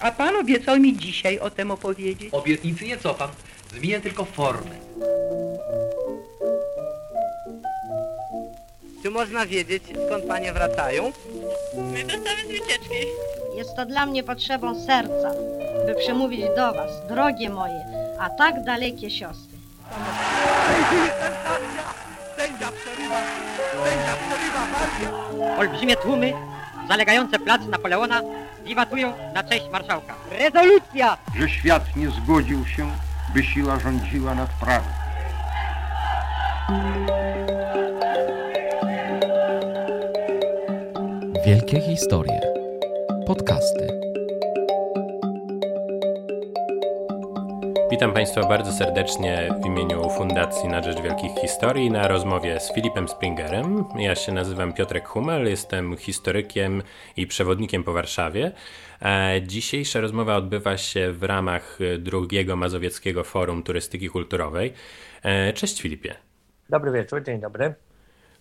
A pan obiecał mi dzisiaj o tym opowiedzieć. Obietnicy nie cofam, zmienię tylko formę. Czy można wiedzieć, skąd panie wracają? My wracamy z wycieczki. Jest to dla mnie potrzebą serca, by przemówić do was, drogie moje, a tak dalekie siostry. Olbrzymie tłumy zalegające plac Napoleona wiwatują na cześć marszałka. Rezolucja! że świat nie zgodził się, by siła rządziła nad prawem. Wielkie historie. Podcasty. Witam Państwa bardzo serdecznie w imieniu Fundacji na Rzecz Wielkich Historii na rozmowie z Filipem Springerem. Ja się nazywam Piotrek Hummel, jestem historykiem i przewodnikiem po Warszawie. E, Dzisiejsza rozmowa odbywa się w ramach drugiego Mazowieckiego Forum Turystyki Kulturowej. E, Cześć Filipie. Dobry wieczór, dzień dobry.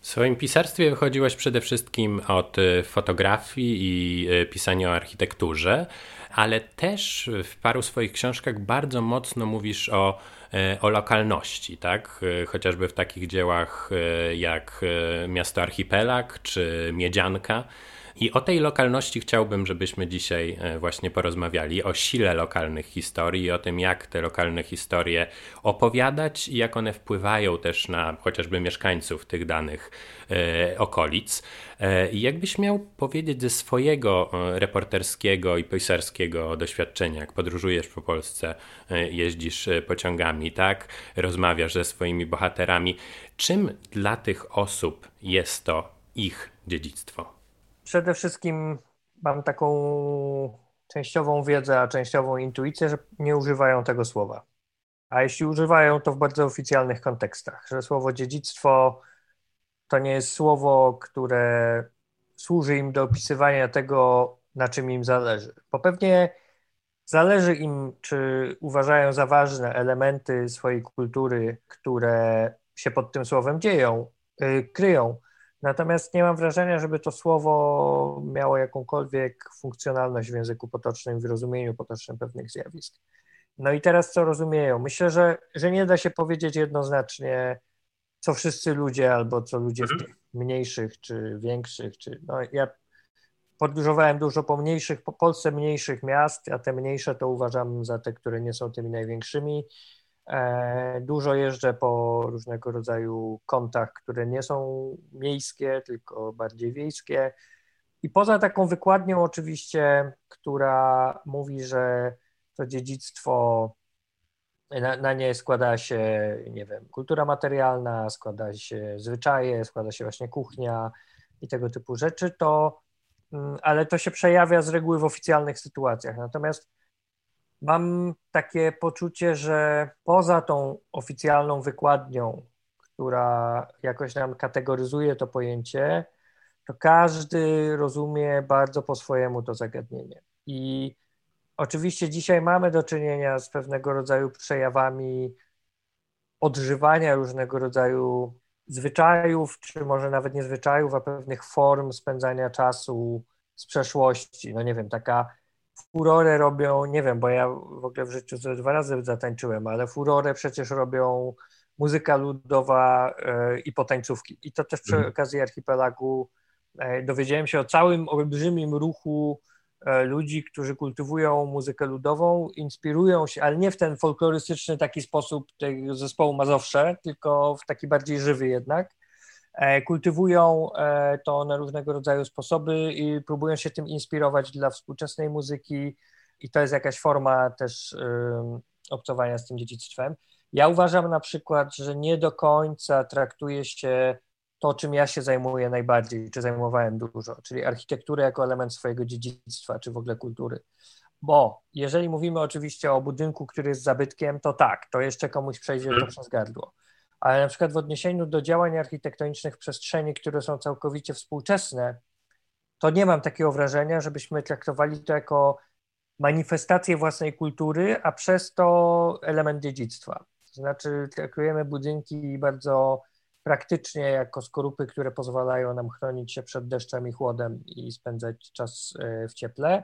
W swoim pisarstwie wychodziłeś przede wszystkim od fotografii i y, pisania o architekturze, ale też w paru swoich książkach bardzo mocno mówisz o, y, o lokalności, tak? Y, Chociażby w takich dziełach y, jak Miasto Archipelag czy Miedzianka. I o tej lokalności chciałbym, żebyśmy dzisiaj e, właśnie porozmawiali, o sile lokalnych historii o tym, jak te lokalne historie opowiadać i jak one wpływają też na chociażby mieszkańców tych danych e, okolic. E, jakbyś miał powiedzieć ze swojego e, reporterskiego i pisarskiego doświadczenia, jak podróżujesz po Polsce, e, jeździsz pociągami, tak, rozmawiasz ze swoimi bohaterami, czym dla tych osób jest to ich dziedzictwo? Przede wszystkim mam taką częściową wiedzę, a częściową intuicję, że nie używają tego słowa. A jeśli używają, to w bardzo oficjalnych kontekstach, że słowo dziedzictwo to nie jest słowo, które służy im do opisywania tego, na czym im zależy. Bo pewnie zależy im, czy uważają za ważne elementy swojej kultury, które się pod tym słowem dzieją, yy, kryją. Natomiast nie mam wrażenia, żeby to słowo miało jakąkolwiek funkcjonalność w języku potocznym, w rozumieniu potocznym pewnych zjawisk. No i teraz co rozumieją? Myślę, że, że nie da się powiedzieć jednoznacznie, co wszyscy ludzie albo co ludzie w tych mniejszych czy większych, czy no ja podróżowałem dużo po mniejszych, po Polsce mniejszych miast, a te mniejsze to uważam za te, które nie są tymi największymi. E, Dużo jeżdżę po różnego rodzaju kątach, które nie są miejskie, tylko bardziej wiejskie. I poza taką wykładnią, oczywiście, która mówi, że to dziedzictwo na, na nie składa się, nie wiem, kultura materialna, składa się zwyczaje, składa się właśnie kuchnia i tego typu rzeczy, to, mm, ale to się przejawia z reguły w oficjalnych sytuacjach. Natomiast mam takie poczucie, że poza tą oficjalną wykładnią, która jakoś nam kategoryzuje to pojęcie, to każdy rozumie bardzo po swojemu to zagadnienie. I oczywiście dzisiaj mamy do czynienia z pewnego rodzaju przejawami odżywania różnego rodzaju zwyczajów, czy może nawet nie zwyczajów, a pewnych form spędzania czasu z przeszłości. No nie wiem, taka furorę robią, nie wiem, bo ja w ogóle w życiu ze dwa razy zatańczyłem, ale furorę przecież robią muzyka ludowa e, i potańcówki. I to też przy Mhm. okazji archipelagu e, dowiedziałem się o całym olbrzymim ruchu ludzi, którzy kultywują muzykę ludową, inspirują się, ale nie w ten folklorystyczny taki sposób tego zespołu Mazowsze, tylko w taki bardziej żywy jednak. E, Kultywują e, to na różnego rodzaju sposoby i próbują się tym inspirować dla współczesnej muzyki i to jest jakaś forma też obcowania z tym dziedzictwem. Ja uważam na przykład, że nie do końca traktuje się to, czym ja się zajmuję najbardziej, czy zajmowałem dużo, czyli architekturę jako element swojego dziedzictwa, czy w ogóle kultury. Bo jeżeli mówimy oczywiście o budynku, który jest zabytkiem, to tak, to jeszcze komuś przejdzie to przez gardło. Ale na przykład w odniesieniu do działań architektonicznych przestrzeni, które są całkowicie współczesne, to nie mam takiego wrażenia, żebyśmy traktowali to jako manifestację własnej kultury, a przez to element dziedzictwa. To znaczy traktujemy budynki bardzo praktycznie jako skorupy, które pozwalają nam chronić się przed deszczem i chłodem i spędzać czas e, w cieple,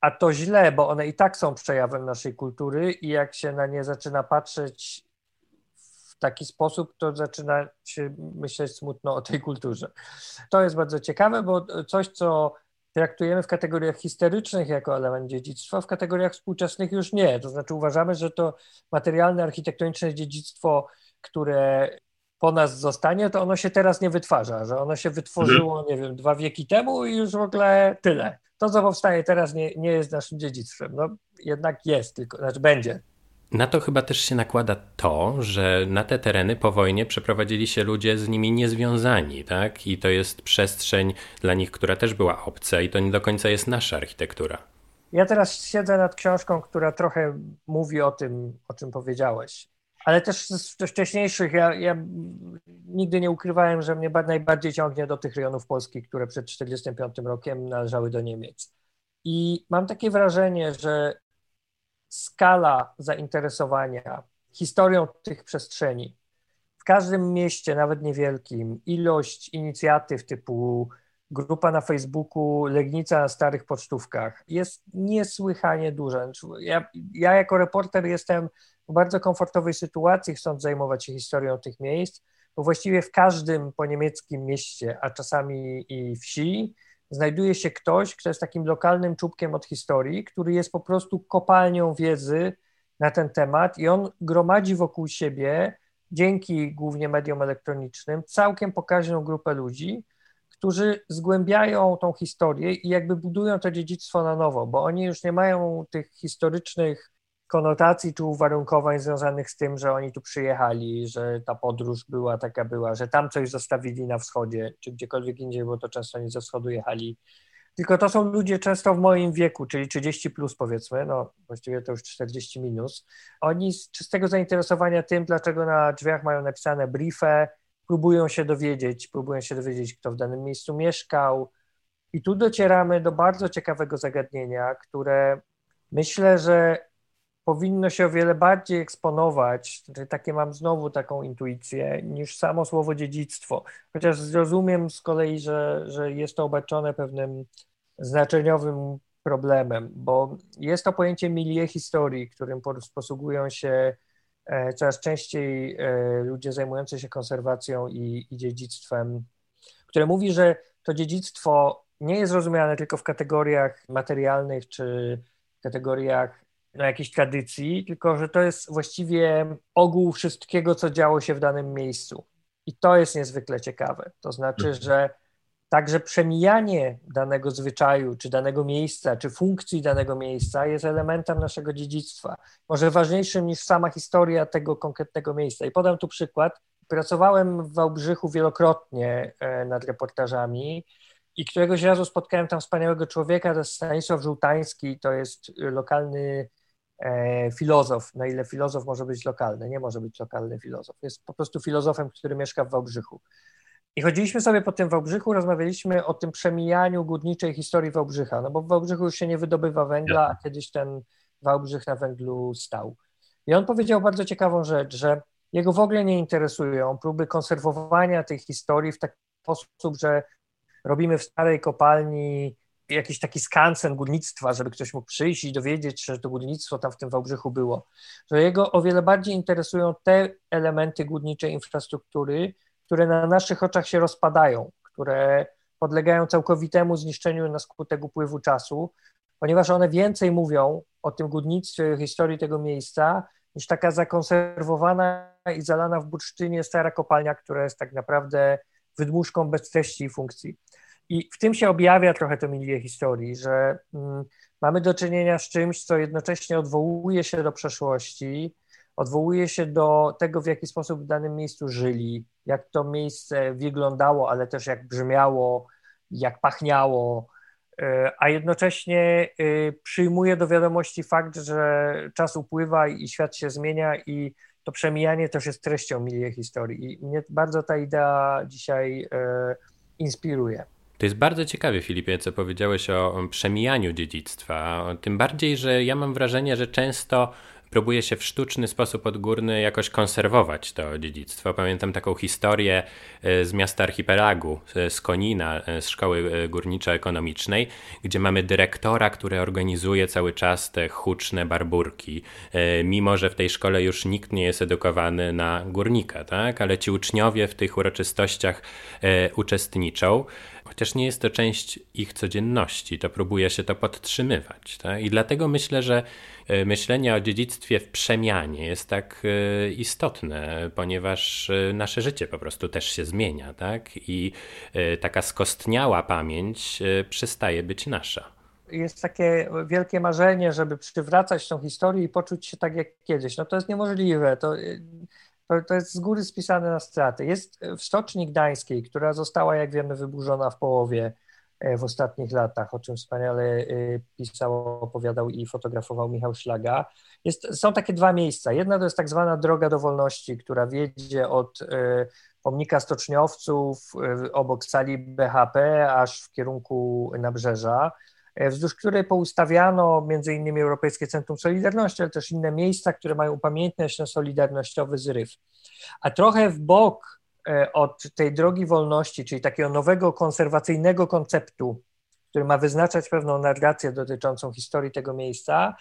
a to źle, bo one i tak są przejawem naszej kultury i jak się na nie zaczyna patrzeć w taki sposób, to zaczyna się myśleć smutno o tej kulturze. To jest bardzo ciekawe, bo coś, co traktujemy w kategoriach historycznych jako element dziedzictwa, w kategoriach współczesnych już nie. To znaczy uważamy, że to materialne, architektoniczne dziedzictwo, które po nas zostanie, to ono się teraz nie wytwarza, że ono się wytworzyło, nie wiem, dwa wieki temu i już w ogóle tyle. To, co powstaje teraz, nie, nie jest naszym dziedzictwem. No jednak jest, tylko, znaczy będzie. Na to chyba też się nakłada to, że na te tereny po wojnie przeprowadzili się ludzie z nimi niezwiązani, tak? I to jest przestrzeń dla nich, która też była obca i to nie do końca jest nasza architektura. Ja teraz siedzę nad książką, która trochę mówi o tym, o czym powiedziałeś. Ale też z wcześniejszych, ja, ja nigdy nie ukrywałem, że mnie najbardziej ciągnie do tych rejonów Polski, które przed 1945 rokiem należały do Niemiec. I mam takie wrażenie, że skala zainteresowania historią tych przestrzeni w każdym mieście, nawet niewielkim, ilość inicjatyw typu grupa na Facebooku, Legnica na starych pocztówkach jest niesłychanie duża. Ja, ja jako reporter jestem w bardzo komfortowej sytuacji, chcąc zajmować się historią tych miejsc, bo właściwie w każdym po niemieckim mieście, a czasami i wsi, znajduje się ktoś, kto jest takim lokalnym czubkiem od historii, który jest po prostu kopalnią wiedzy na ten temat i on gromadzi wokół siebie, dzięki głównie mediom elektronicznym, całkiem pokaźną grupę ludzi, którzy zgłębiają tą historię i jakby budują to dziedzictwo na nowo, bo oni już nie mają tych historycznych konotacji czy uwarunkowań związanych z tym, że oni tu przyjechali, że ta podróż była taka była, że tam coś zostawili na wschodzie, czy gdziekolwiek indziej, bo to często oni ze wschodu jechali. Tylko to są ludzie często w moim wieku, czyli 30 plus powiedzmy, no właściwie to już 40 minus. Oni z czystego zainteresowania tym, dlaczego na drzwiach mają napisane briefy, próbują się dowiedzieć, próbują się dowiedzieć, kto w danym miejscu mieszkał. I tu docieramy do bardzo ciekawego zagadnienia, które myślę, że powinno się o wiele bardziej eksponować, takie mam znowu taką intuicję, niż samo słowo dziedzictwo. Chociaż zrozumiem z kolei, że, że jest to obarczone pewnym znaczeniowym problemem, bo jest to pojęcie milie historii, którym posługują się e, coraz częściej e, ludzie zajmujący się konserwacją i, i dziedzictwem, które mówi, że to dziedzictwo nie jest rozumiane tylko w kategoriach materialnych czy kategoriach no, jakiejś tradycji, tylko że to jest właściwie ogół wszystkiego, co działo się w danym miejscu. I to jest niezwykle ciekawe. To znaczy, mhm. że także przemijanie danego zwyczaju, czy danego miejsca, czy funkcji danego miejsca jest elementem naszego dziedzictwa. Może ważniejszym niż sama historia tego konkretnego miejsca. I podam tu przykład. Pracowałem w Wałbrzychu wielokrotnie e, nad reportażami i któregoś razu spotkałem tam wspaniałego człowieka, to jest Stanisław Żółtański, to jest lokalny filozof, na ile filozof może być lokalny, nie może być lokalny filozof, jest po prostu filozofem, który mieszka w Wałbrzychu. I chodziliśmy sobie po tym Wałbrzychu, rozmawialiśmy o tym przemijaniu górniczej historii Wałbrzycha, no bo w Wałbrzychu już się nie wydobywa węgla, a kiedyś ten Wałbrzych na węglu stał. I on powiedział bardzo ciekawą rzecz, że jego w ogóle nie interesują próby konserwowania tej historii w taki sposób, że robimy w starej kopalni jakiś taki skansen górnictwa, żeby ktoś mógł przyjść i dowiedzieć się, że to górnictwo tam w tym Wałbrzychu było. Że jego o wiele bardziej interesują te elementy górniczej infrastruktury, które na naszych oczach się rozpadają, które podlegają całkowitemu zniszczeniu na skutek upływu czasu, ponieważ one więcej mówią o tym górnictwie o historii tego miejsca, niż taka zakonserwowana i zalana w bursztynie stara kopalnia, która jest tak naprawdę wydmuszką bez treści i funkcji. I w tym się objawia trochę to milię historii, że mm, mamy do czynienia z czymś, co jednocześnie odwołuje się do przeszłości, odwołuje się do tego, w jaki sposób w danym miejscu żyli, jak to miejsce wyglądało, ale też jak brzmiało, jak pachniało, e, a jednocześnie e, przyjmuje do wiadomości fakt, że czas upływa i świat się zmienia i to przemijanie też jest treścią milię historii. I mnie bardzo ta idea dzisiaj e, inspiruje. To jest bardzo ciekawe, Filipie, co powiedziałeś o przemijaniu dziedzictwa. Tym bardziej, że ja mam wrażenie, że często próbuje się w sztuczny sposób odgórny jakoś konserwować to dziedzictwo. Pamiętam taką historię e, z miasta archipelagu, e, z Konina, e, z szkoły górniczo-ekonomicznej, gdzie mamy dyrektora, który organizuje cały czas te huczne barburki, mimo że w tej szkole już nikt nie jest edukowany na górnika, tak? ale ci uczniowie w tych uroczystościach uczestniczą chociaż nie jest to część ich codzienności, to próbuje się to podtrzymywać. Tak? I dlatego myślę, że myślenie o dziedzictwie w przemianie jest tak e, istotne, ponieważ e, nasze życie po prostu też się zmienia, tak? I taka skostniała pamięć przestaje być nasza jest takie wielkie marzenie, żeby przywracać tą historię i poczuć się tak jak kiedyś. No to jest niemożliwe. To to, to jest z góry spisane na straty. Jest w Stoczni Gdańskiej, która została, jak wiemy, wyburzona w połowie e, w ostatnich latach, o czym wspaniale e, pisał, opowiadał i fotografował Michał Szlaga. Jest, są takie dwa miejsca. Jedna to jest tak zwana Droga do Wolności, która wiedzie od e, pomnika stoczniowców obok sali BHP aż w kierunku nabrzeża. E, wzdłuż której poustawiano między innymi Europejskie Centrum Solidarności, ale też inne miejsca, które mają upamiętniać ten solidarnościowy zryw. A trochę w bok e, od tej drogi wolności, czyli takiego nowego konserwacyjnego konceptu, który ma wyznaczać pewną narrację dotyczącą historii tego miejsca,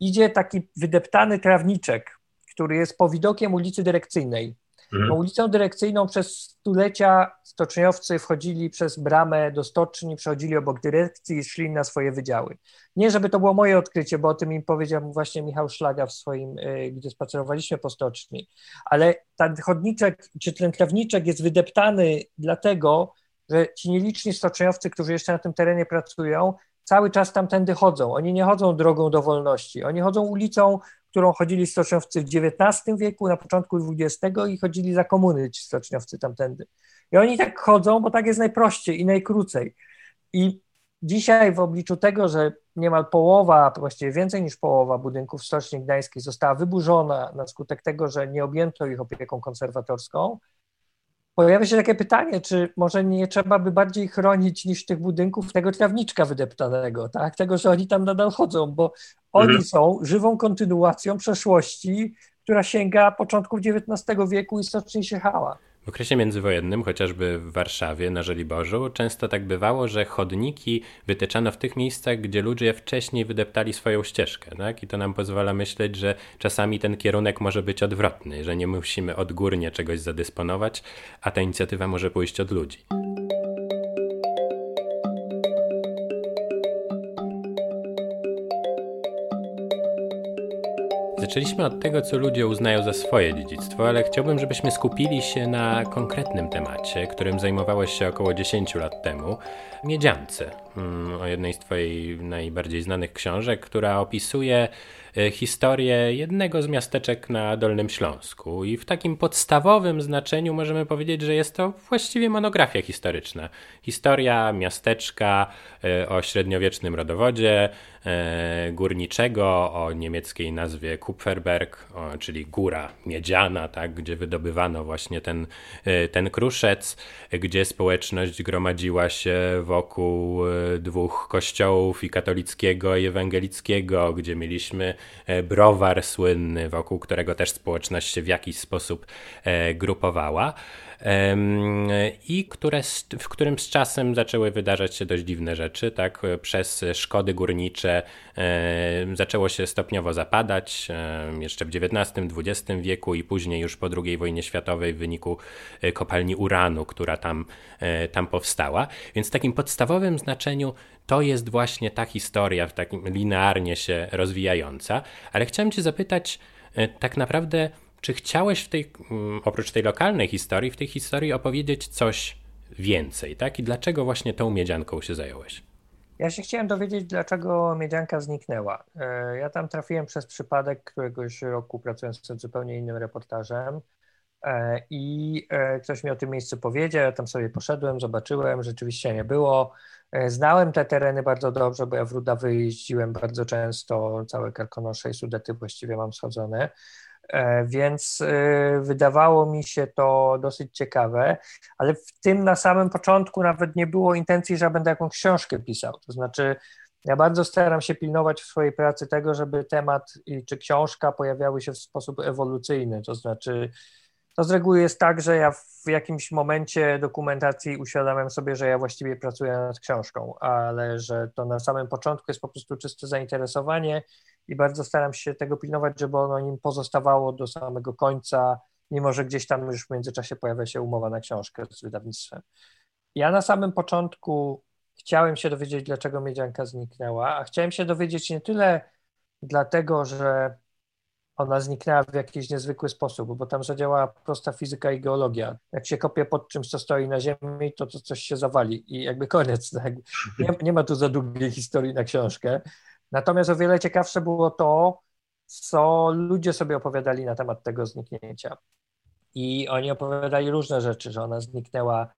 idzie taki wydeptany trawniczek, który jest powidokiem ulicy Dyrekcyjnej. Mhm. Ulicą dyrekcyjną przez stulecia stoczniowcy wchodzili przez bramę do stoczni, przechodzili obok dyrekcji i szli na swoje wydziały. Nie, żeby to było moje odkrycie, bo o tym im powiedział właśnie Michał Szlaga w swoim, y, gdzie spacerowaliśmy po stoczni, ale ten chodniczek, czy ten trawniczek jest wydeptany dlatego, że ci nieliczni stoczniowcy, którzy jeszcze na tym terenie pracują, cały czas tamtędy chodzą. Oni nie chodzą drogą do wolności, oni chodzą ulicą którą chodzili stoczniowcy w XIX wieku, na początku XX i chodzili za komuny ci stoczniowcy tamtędy. I oni tak chodzą, bo tak jest najprościej i najkrócej. I dzisiaj w obliczu tego, że niemal połowa, właściwie więcej niż połowa budynków Stoczni Gdańskiej została wyburzona na skutek tego, że nie objęto ich opieką konserwatorską, pojawia się takie pytanie, czy może nie trzeba by bardziej chronić niż tych budynków tego trawniczka wydeptanego, tak? Tego, że oni tam nadal chodzą, bo oni mhm. są żywą kontynuacją przeszłości, która sięga początków XIX wieku i stoczni Siechała. W okresie międzywojennym, chociażby w Warszawie na Żoliborzu, często tak bywało, że chodniki wytyczano w tych miejscach, gdzie ludzie wcześniej wydeptali swoją ścieżkę. Tak? I to nam pozwala myśleć, że czasami ten kierunek może być odwrotny, że nie musimy odgórnie czegoś zadysponować, a ta inicjatywa może pójść od ludzi. Zaczęliśmy od tego, co ludzie uznają za swoje dziedzictwo, ale chciałbym, żebyśmy skupili się na konkretnym temacie, którym zajmowałeś się około 10 lat temu miedziance. Mm, o jednej z Twoich najbardziej znanych książek, która opisuje E, historię jednego z miasteczek na Dolnym Śląsku. I w takim podstawowym znaczeniu możemy powiedzieć, że jest to właściwie monografia historyczna. Historia miasteczka e, o średniowiecznym rodowodzie górniczego, o niemieckiej nazwie Kupferberg, czyli góra miedziana, tak, gdzie wydobywano właśnie ten, ten kruszec, gdzie społeczność gromadziła się wokół dwóch kościołów i katolickiego i ewangelickiego, gdzie mieliśmy E, browar słynny, wokół którego też społeczność się w jakiś sposób e, grupowała i które, w którym z czasem zaczęły wydarzać się dość dziwne rzeczy, tak, przez szkody górnicze zaczęło się stopniowo zapadać, jeszcze w XIX-XX wieku i później już po II wojnie światowej w wyniku e, kopalni uranu, która tam, tam powstała, więc w takim podstawowym znaczeniu to jest właśnie ta historia, w takim linearnie się rozwijająca. Ale chciałem Cię zapytać, e, tak naprawdę, czy chciałeś w tej, mm, oprócz tej lokalnej historii, w tej historii opowiedzieć coś więcej, tak? I dlaczego właśnie tą miedzianką się zająłeś? Ja się chciałem dowiedzieć, dlaczego miedzianka zniknęła. E, ja tam trafiłem przez przypadek któregoś roku, pracując nad zupełnie innym reportażem. E, I ktoś mi o tym miejscu powiedział, ja tam sobie poszedłem, zobaczyłem, rzeczywiście nie było. E, znałem te tereny bardzo dobrze, bo ja w Rudawy jeździłem bardzo często, całe Karkonosze i Sudety właściwie mam schodzone, e, więc e, wydawało mi się to dosyć ciekawe, ale w tym na samym początku nawet nie było intencji, że będę jakąś książkę pisał, to znaczy Ja bardzo staram się pilnować w swojej pracy tego, żeby temat czy książka pojawiały się w sposób ewolucyjny, to znaczy to z reguły jest tak, że ja w jakimś momencie dokumentacji uświadamiam sobie, że ja właściwie pracuję nad książką, ale że to na samym początku jest po prostu czyste zainteresowanie i bardzo staram się tego pilnować, żeby ono nim pozostawało do samego końca, mimo że gdzieś tam już w międzyczasie pojawia się umowa na książkę z wydawnictwem. Ja na samym początku chciałem się dowiedzieć, dlaczego miedzianka zniknęła, a chciałem się dowiedzieć nie tyle dlatego, że ona zniknęła w jakiś niezwykły sposób, bo tam zadziałała prosta fizyka i geologia. Jak się kopie pod czymś, co stoi na ziemi, to, to coś się zawali i jakby koniec. Tak? Nie, nie ma tu za długiej historii na książkę. Natomiast o wiele ciekawsze było to, co ludzie sobie opowiadali na temat tego zniknięcia. I oni opowiadali różne rzeczy, że ona zniknęła,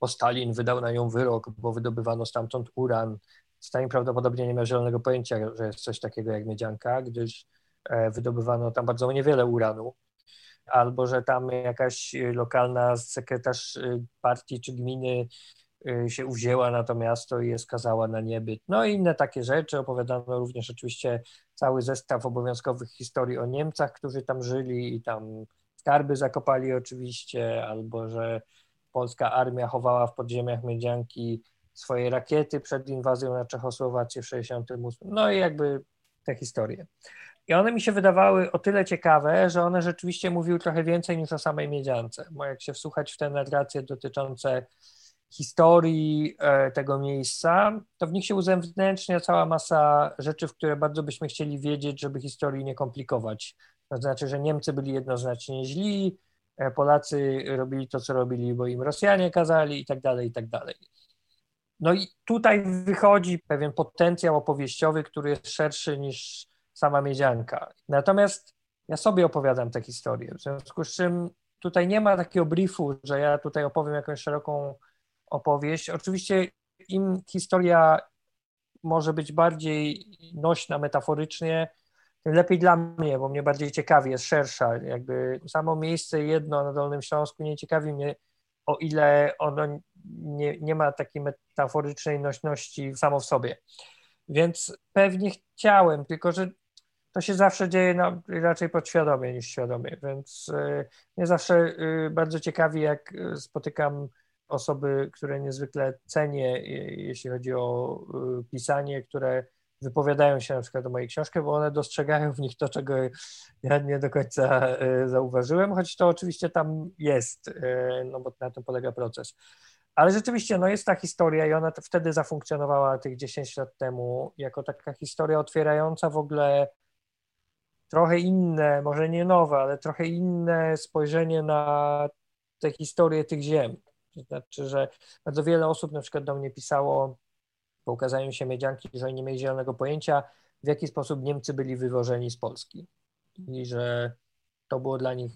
bo Stalin wydał na nią wyrok, bo wydobywano stamtąd uran. Stalin prawdopodobnie nie miał zielonego pojęcia, że jest coś takiego jak miedzianka, gdyż E, wydobywano tam bardzo niewiele uranu, albo że tam jakaś lokalna sekretarz y, partii czy gminy się uwzięła na to miasto i je skazała na niebyt. No i inne takie rzeczy. Opowiadano również oczywiście cały zestaw obowiązkowych historii o Niemcach, którzy tam żyli i tam skarby zakopali oczywiście, albo że polska armia chowała w podziemiach Miedzianki swoje rakiety przed inwazją na Czechosłowację w 1968. No i jakby te historie. I one mi się wydawały o tyle ciekawe, że one rzeczywiście mówiły trochę więcej niż o samej miedziance. Bo jak się wsłuchać w te narracje dotyczące historii e, tego miejsca, to w nich się uzewnętrznia cała masa rzeczy, w które bardzo byśmy chcieli wiedzieć, żeby historii nie komplikować. To znaczy, że Niemcy byli jednoznacznie źli, e, Polacy robili to, co robili, bo im Rosjanie kazali i tak dalej, i tak dalej. No i tutaj wychodzi pewien potencjał opowieściowy, który jest szerszy niż sama miedzianka. Natomiast ja sobie opowiadam te historie, w związku z czym tutaj nie ma takiego briefu, że ja tutaj opowiem jakąś szeroką opowieść. Oczywiście im historia może być bardziej nośna metaforycznie, tym lepiej dla mnie, bo mnie bardziej ciekawi, jest szersza. Jakby samo miejsce jedno na Dolnym Śląsku nie ciekawi mnie, o ile ono nie, nie ma takiej metaforycznej nośności samo w sobie. Więc pewnie chciałem, tylko że to się zawsze dzieje no, raczej podświadomie niż świadomie, więc y, mnie zawsze y, bardzo ciekawi, jak y, spotykam osoby, które niezwykle cenię, jeśli chodzi o pisanie, które wypowiadają się na przykład o mojej książce, bo one dostrzegają w nich to, czego ja nie do końca zauważyłem, choć to oczywiście tam jest, no bo na tym polega proces. Ale rzeczywiście, no jest ta historia i ona wtedy zafunkcjonowała tych 10 lat temu jako taka historia otwierająca w ogóle trochę inne, może nie nowe, ale trochę inne spojrzenie na tę historię tych ziem. To znaczy, że bardzo wiele osób na przykład do mnie pisało po ukazaniu się Miedzianki, że oni nie mieli zielonego pojęcia, w jaki sposób Niemcy byli wywożeni z Polski i że to było dla nich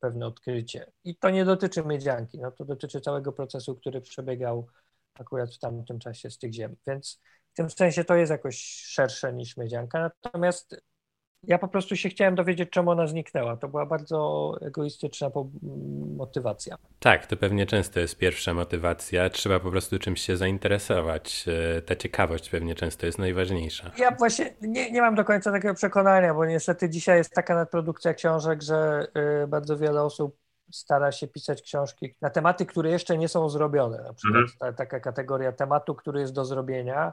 pewne odkrycie. I to nie dotyczy Miedzianki, no to dotyczy całego procesu, który przebiegał akurat w tamtym czasie z tych ziem. Więc w tym sensie to jest jakoś szersze niż Miedzianka. Natomiast ja po prostu się chciałem dowiedzieć, czemu ona zniknęła. To była bardzo egoistyczna motywacja. Tak, to pewnie często jest pierwsza motywacja. Trzeba po prostu czymś się zainteresować. E, ta ciekawość pewnie często jest najważniejsza. Ja właśnie nie, nie mam do końca takiego przekonania, bo niestety dzisiaj jest taka nadprodukcja książek, że y, bardzo wiele osób stara się pisać książki na tematy, które jeszcze nie są zrobione. Na przykład mhm. ta, taka kategoria tematu, który jest do zrobienia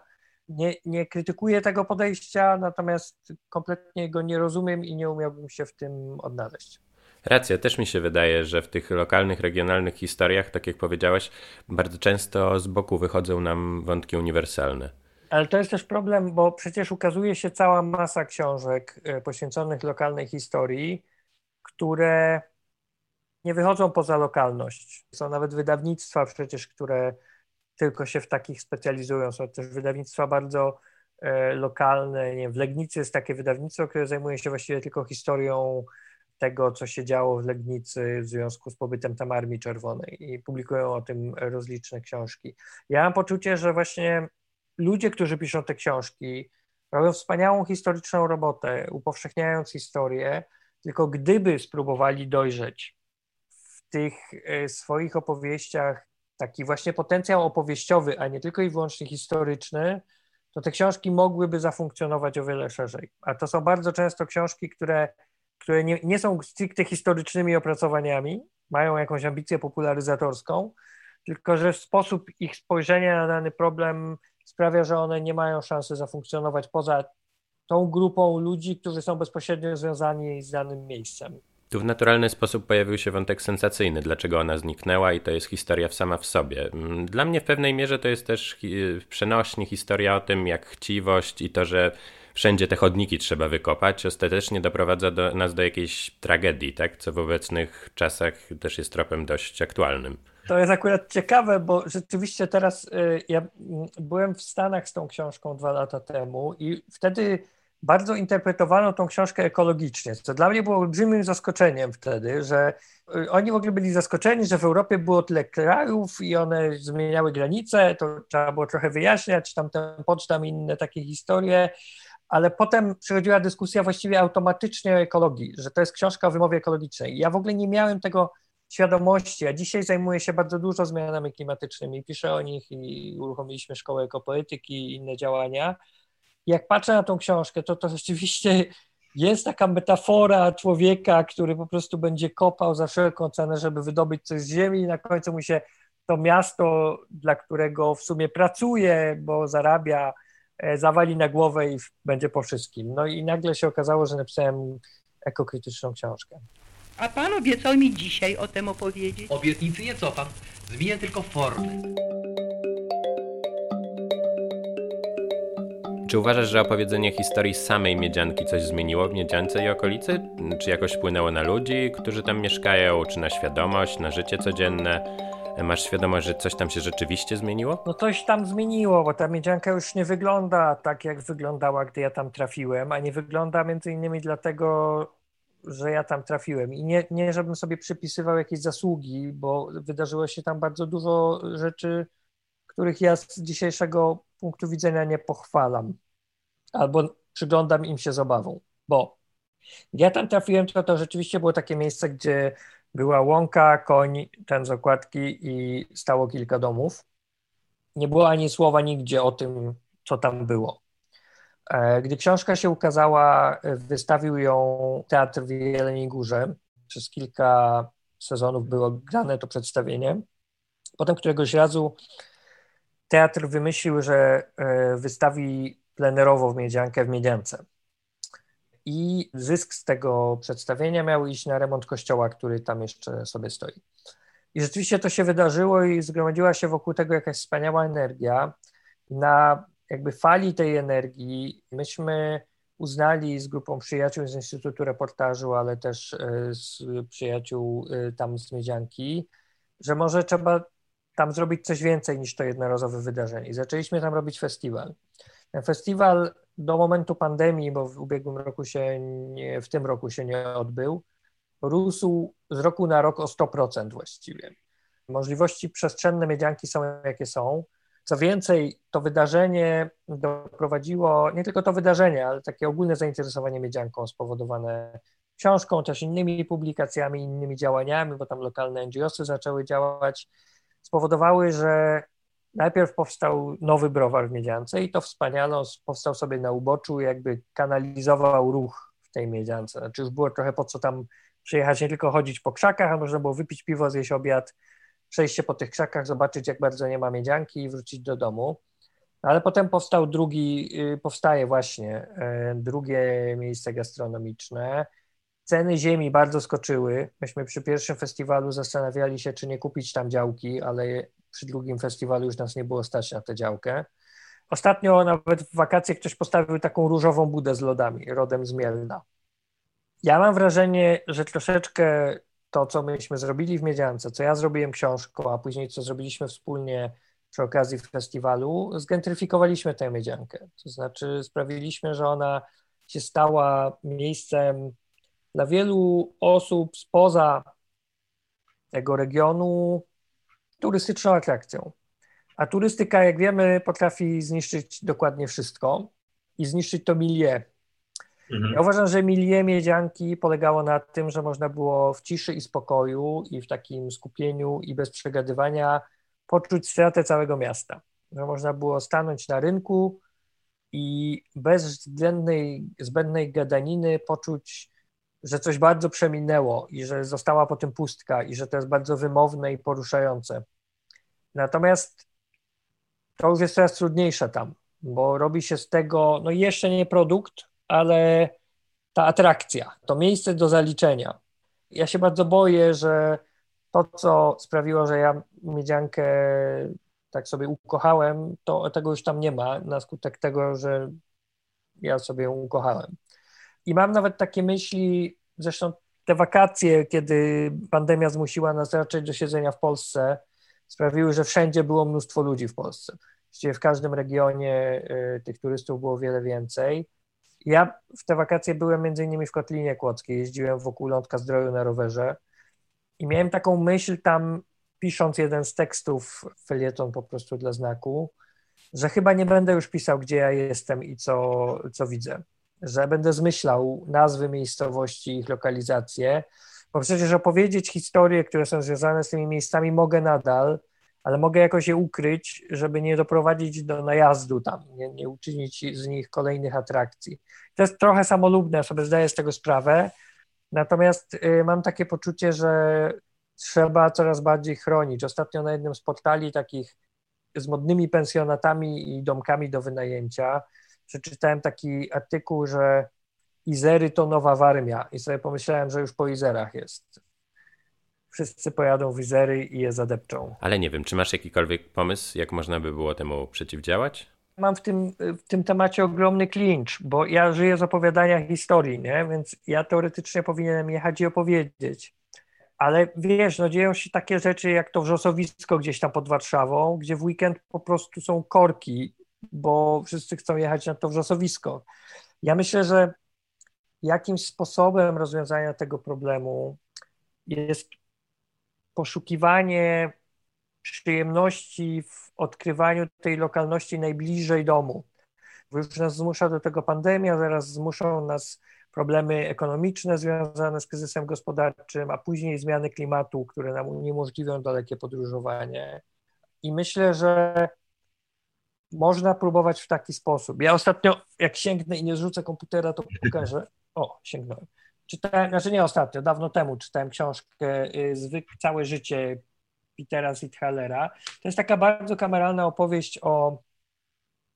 nie, nie krytykuję tego podejścia, natomiast kompletnie go nie rozumiem i nie umiałbym się w tym odnaleźć. Racja, też mi się wydaje, że w tych lokalnych, regionalnych historiach, tak jak powiedziałeś, bardzo często z boku wychodzą nam wątki uniwersalne. Ale to jest też problem, bo przecież ukazuje się cała masa książek e, poświęconych lokalnej historii, które nie wychodzą poza lokalność. Są nawet wydawnictwa przecież, które tylko się w takich specjalizują. Są też wydawnictwa bardzo e, lokalne. Nie wiem, w Legnicy jest takie wydawnictwo, które zajmuje się właściwie tylko historią tego, co się działo w Legnicy w związku z pobytem tam Armii Czerwonej i publikują o tym rozliczne książki. Ja mam poczucie, że właśnie ludzie, którzy piszą te książki, robią wspaniałą historyczną robotę, upowszechniając historię, tylko gdyby spróbowali dojrzeć w tych e, swoich opowieściach taki właśnie potencjał opowieściowy, a nie tylko i wyłącznie historyczny, to te książki mogłyby zafunkcjonować o wiele szerzej. A to są bardzo często książki, które, które nie, nie są stricte historycznymi opracowaniami, mają jakąś ambicję popularyzatorską, tylko że sposób ich spojrzenia na dany problem sprawia, że one nie mają szansy zafunkcjonować poza tą grupą ludzi, którzy są bezpośrednio związani z danym miejscem. Tu w naturalny sposób pojawił się wątek sensacyjny, dlaczego ona zniknęła i to jest historia sama w sobie. Mm, Dla mnie w pewnej mierze to jest też przenośnie historia o tym, jak chciwość i to, że wszędzie te chodniki trzeba wykopać, ostatecznie doprowadza do, nas do jakiejś tragedii, tak? Co w obecnych czasach też jest tropem dość aktualnym. To jest akurat ciekawe, bo rzeczywiście teraz y, ja mm, byłem w Stanach z tą książką dwa lata temu i wtedy bardzo interpretowano tą książkę ekologicznie, co dla mnie było olbrzymim zaskoczeniem wtedy, że y, oni w ogóle byli zaskoczeni, że w Europie było tyle krajów i one zmieniały granice, to trzeba było trochę wyjaśniać, tam ten pocztam i inne takie historie, ale potem przychodziła dyskusja właściwie automatycznie o ekologii, że to jest książka o wymowie ekologicznej. Ja w ogóle nie miałem tego świadomości, a dzisiaj zajmuję się bardzo dużo zmianami klimatycznymi, piszę o nich i uruchomiliśmy Szkołę Ekopolityki i inne działania. Jak patrzę na tą książkę, to to rzeczywiście jest taka metafora człowieka, który po prostu będzie kopał za wszelką cenę, żeby wydobyć coś z ziemi i na końcu mu się to miasto, dla którego w sumie pracuje, bo zarabia, e, zawali na głowę i będzie po wszystkim. No i nagle się okazało, że napisałem ekokrytyczną książkę. A pan obiecał mi dzisiaj o tym opowiedzieć. Obietnicy nie cofam, zmienię tylko formę. Czy uważasz, że opowiedzenie historii samej Miedzianki coś zmieniło w Miedziance i okolicy? Czy jakoś wpłynęło na ludzi, którzy tam mieszkają, czy na świadomość, na życie codzienne? Masz świadomość, że coś tam się rzeczywiście zmieniło? No coś tam zmieniło, bo ta miedzianka już nie wygląda tak, jak wyglądała, gdy ja tam trafiłem, a nie wygląda między innymi dlatego, że ja tam trafiłem. I nie, nie żebym sobie przypisywał jakieś zasługi, bo wydarzyło się tam bardzo dużo rzeczy, których ja z dzisiejszego punktu widzenia nie pochwalam. Albo przyglądam im się z obawą, bo ja tam trafiłem, to to rzeczywiście było takie miejsce, gdzie była łąka, koń, ten z okładki i stało kilka domów. Nie było ani słowa nigdzie o tym, co tam było. E, Gdy książka się ukazała, wystawił ją Teatr w Jeleniej Górze. Przez kilka sezonów było grane to przedstawienie. Potem któregoś razu teatr wymyślił, że e, wystawi plenerowo w Miedziankę w Miedziance. I zysk z tego przedstawienia miał iść na remont kościoła, który tam jeszcze sobie stoi. I rzeczywiście to się wydarzyło i zgromadziła się wokół tego jakaś wspaniała energia. Na jakby fali tej energii myśmy uznali z grupą przyjaciół z Instytutu Reportażu, ale też e, z przyjaciół e, tam z Miedzianki, że może trzeba tam zrobić coś więcej niż to jednorazowe wydarzenie. I zaczęliśmy tam robić festiwal. Ten festiwal do momentu pandemii, bo w ubiegłym roku się nie, w tym roku się nie odbył, rósł z roku na rok o 100% właściwie. Możliwości przestrzenne Miedzianki są jakie są. Co więcej, to wydarzenie doprowadziło, nie tylko to wydarzenie, ale takie ogólne zainteresowanie Miedzianką spowodowane książką, też innymi publikacjami, innymi działaniami, bo tam lokalne NGOsy zaczęły działać, spowodowały, że najpierw powstał nowy browar w Miedziance i to wspaniale, on powstał sobie na uboczu, jakby kanalizował ruch w tej Miedziance. Znaczy już było trochę po co tam przyjechać, nie tylko chodzić po krzakach, a można było wypić piwo, zjeść obiad, przejść się po tych krzakach, zobaczyć jak bardzo nie ma Miedzianki i wrócić do domu. No, ale potem powstał drugi, y, powstaje właśnie y, drugie miejsce gastronomiczne. Ceny ziemi bardzo skoczyły. Myśmy przy pierwszym festiwalu zastanawiali się, czy nie kupić tam działki, ale przy drugim festiwalu już nas nie było stać na tę działkę. Ostatnio nawet w wakacje ktoś postawił taką różową budę z lodami, rodem z Mielna. Ja mam wrażenie, że troszeczkę to, co myśmy zrobili w Miedziance, co ja zrobiłem książką, a później co zrobiliśmy wspólnie przy okazji festiwalu, zgentryfikowaliśmy tę Miedziankę. To znaczy sprawiliśmy, że ona się stała miejscem dla wielu osób spoza tego regionu turystyczną atrakcją. A turystyka, jak wiemy, potrafi zniszczyć dokładnie wszystko i zniszczyć to milieu. Mhm. Ja uważam, że milieu Miedzianki polegało na tym, że można było w ciszy i spokoju i w takim skupieniu i bez przegadywania poczuć stratę całego miasta. Że można było stanąć na rynku i bez względnej, zbędnej gadaniny poczuć, że coś bardzo przeminęło i że została po tym pustka i że to jest bardzo wymowne i poruszające. Natomiast to już jest coraz trudniejsze tam, bo robi się z tego, no jeszcze nie produkt, ale ta atrakcja, to miejsce do zaliczenia. Ja się bardzo boję, że to, co sprawiło, że ja miedziankę tak sobie ukochałem, to tego już tam nie ma, na skutek tego, że ja sobie ją ukochałem. I mam nawet takie myśli, zresztą te wakacje, kiedy pandemia zmusiła nas raczej do siedzenia w Polsce, sprawiły, że wszędzie było mnóstwo ludzi w Polsce. Właściwie w każdym regionie y, tych turystów było wiele więcej. Ja w te wakacje byłem między innymi w Kotlinie Kłodzkiej, jeździłem wokół Lądka Zdroju na rowerze i miałem taką myśl tam, pisząc jeden z tekstów, felieton po prostu dla znaku, że chyba nie będę już pisał, gdzie ja jestem i co, co widzę. Że będę zmyślał nazwy miejscowości, ich lokalizacje, bo przecież opowiedzieć historie, które są związane z tymi miejscami mogę nadal, ale mogę jakoś je ukryć, żeby nie doprowadzić do najazdu tam, nie, nie uczynić z nich kolejnych atrakcji. To jest trochę samolubne, sobie zdaję z tego sprawę, natomiast y, mam takie poczucie, że trzeba coraz bardziej chronić. Ostatnio na jednym z portali takich z modnymi pensjonatami i domkami do wynajęcia przeczytałem taki artykuł, że Izery to nowa Warmia i sobie pomyślałem, że już po Izerach jest. Wszyscy pojadą w Izery i je zadepczą. Ale nie wiem, czy masz jakikolwiek pomysł, jak można by było temu przeciwdziałać? Mam w tym, w tym temacie ogromny klincz, bo ja żyję z opowiadania historii, nie? więc ja teoretycznie powinienem jechać i opowiedzieć. Ale wiesz, no dzieją się takie rzeczy jak to wrzosowisko gdzieś tam pod Warszawą, gdzie w weekend po prostu są korki, bo wszyscy chcą jechać na to wrzosowisko. Ja myślę, że jakimś sposobem rozwiązania tego problemu jest poszukiwanie przyjemności w odkrywaniu tej lokalności najbliżej domu. Już nas zmusza do tego pandemia, zaraz zmuszą nas problemy ekonomiczne związane z kryzysem gospodarczym, a później zmiany klimatu, które nam uniemożliwią dalekie podróżowanie. I myślę, że można próbować w taki sposób. Ja ostatnio, jak sięgnę i nie zrzucę komputera, to pokażę. O, sięgnąłem. Czytałem, znaczy nie ostatnio, dawno temu czytałem książkę y, Zwyk Całe Życie Petera Zithalera. To jest taka bardzo kameralna opowieść o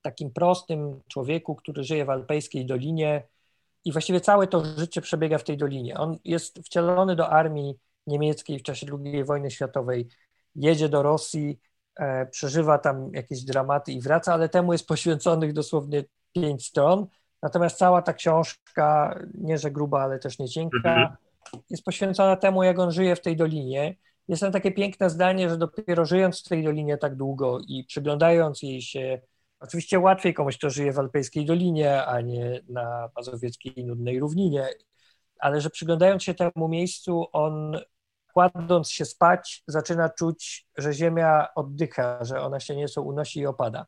takim prostym człowieku, który żyje w alpejskiej dolinie i właściwie całe to życie przebiega w tej dolinie. On jest wcielony do armii niemieckiej w czasie II wojny światowej, jedzie do Rosji, przeżywa tam jakieś dramaty i wraca, ale temu jest poświęconych dosłownie pięć stron. Natomiast cała ta książka, nie że gruba, ale też nie cienka, mhm. jest poświęcona temu, jak on żyje w tej dolinie. Jest tam takie piękne zdanie, że dopiero żyjąc w tej dolinie tak długo i przyglądając jej się, oczywiście łatwiej komuś, kto żyje w Alpejskiej Dolinie, a nie na mazowieckiej nudnej równinie, ale że przyglądając się temu miejscu, on kładąc się spać, zaczyna czuć, że ziemia oddycha, że ona się nieco unosi i opada.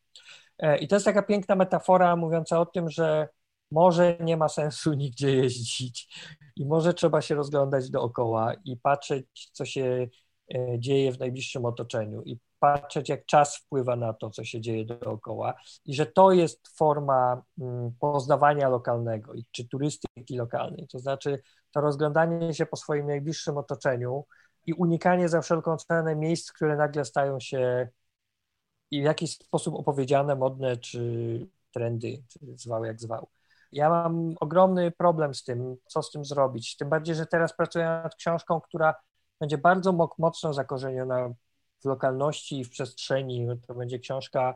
E, I to jest taka piękna metafora mówiąca o tym, że może nie ma sensu nigdzie jeździć i może trzeba się rozglądać dookoła i patrzeć, co się e, dzieje w najbliższym otoczeniu i patrzeć, jak czas wpływa na to, co się dzieje dookoła i że to jest forma mm, poznawania lokalnego i czy turystyki lokalnej, to znaczy to rozglądanie się po swoim najbliższym otoczeniu i unikanie za wszelką cenę miejsc, które nagle stają się i w jakiś sposób opowiedziane, modne, czy trendy, czy zwał jak zwał. Ja mam ogromny problem z tym, co z tym zrobić. Tym bardziej, że teraz pracuję nad książką, która będzie bardzo mocno zakorzeniona w lokalności i w przestrzeni. To będzie książka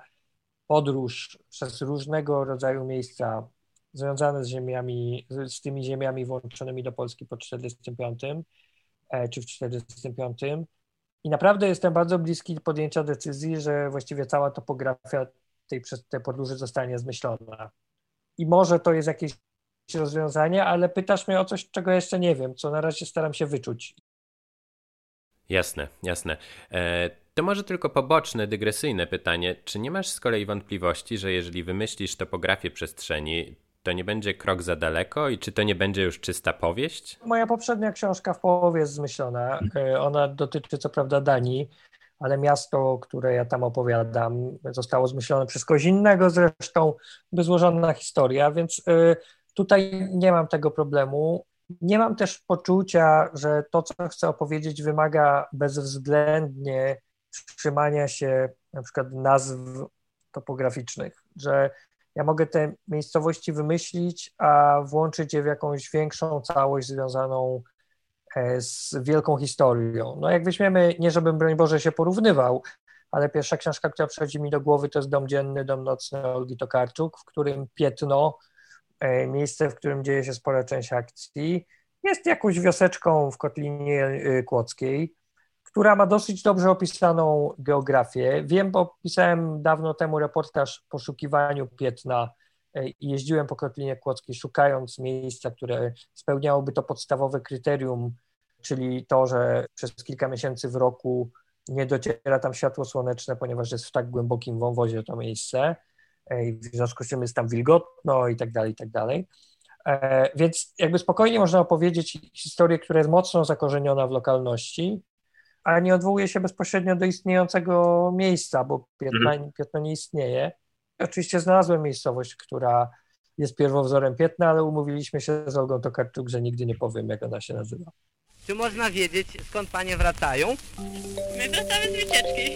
podróż przez różnego rodzaju miejsca związane z ziemiami, z tymi ziemiami włączonymi do Polski po 45 e, czy w 45. I naprawdę jestem bardzo bliski podjęcia decyzji, że właściwie cała topografia tej, tej podróży zostanie zmyślona. I może to jest jakieś rozwiązanie, ale pytasz mnie o coś, czego jeszcze nie wiem, co na razie staram się wyczuć. Jasne, jasne. E, to może tylko poboczne, dygresyjne pytanie. Czy nie masz z kolei wątpliwości, że jeżeli wymyślisz topografię przestrzeni, to nie będzie krok za daleko i czy to nie będzie już czysta powieść? Moja poprzednia książka w połowie jest zmyślona. E, ona dotyczy co prawda Danii, ale miasto, które ja tam opowiadam, zostało zmyślone przez kogoś innego zresztą, by złożona historia, więc y, tutaj nie mam tego problemu. Nie mam też poczucia, że to, co chcę opowiedzieć, wymaga bezwzględnie trzymania się na przykład nazw topograficznych, że ja mogę te miejscowości wymyślić, a włączyć je w jakąś większą całość związaną e, z wielką historią. No jak weźmiemy, nie żebym broń Boże się porównywał, ale pierwsza książka, która przychodzi mi do głowy, to jest Dom Dzienny, Dom Nocny Olgi Tokarczuk, w którym Pietno, e, miejsce, w którym dzieje się spora część akcji, jest jakąś wioseczką w Kotlinie e, Kłodzkiej, która ma dosyć dobrze opisaną geografię. Wiem, bo pisałem dawno temu reportaż poszukiwaniu piętna e, i jeździłem po Kotlinie Kłodzkiej szukając miejsca, które spełniałoby to podstawowe kryterium, czyli to, że przez kilka miesięcy w roku nie dociera tam światło słoneczne, ponieważ jest w tak głębokim wąwozie to miejsce e, i w związku z tym jest tam wilgotno i tak dalej, i tak dalej. E, więc jakby spokojnie można opowiedzieć historię, która jest mocno zakorzeniona w lokalności, ale nie odwołuje się bezpośrednio do istniejącego miejsca, bo piętno, mhm. piętno nie istnieje. Oczywiście znalazłem miejscowość, która jest pierwowzorem piętna, ale umówiliśmy się z Olgą Tokarczuk, że nigdy nie powiem, jak ona się nazywa. Czy można wiedzieć, skąd panie wracają? My wracamy z wycieczki.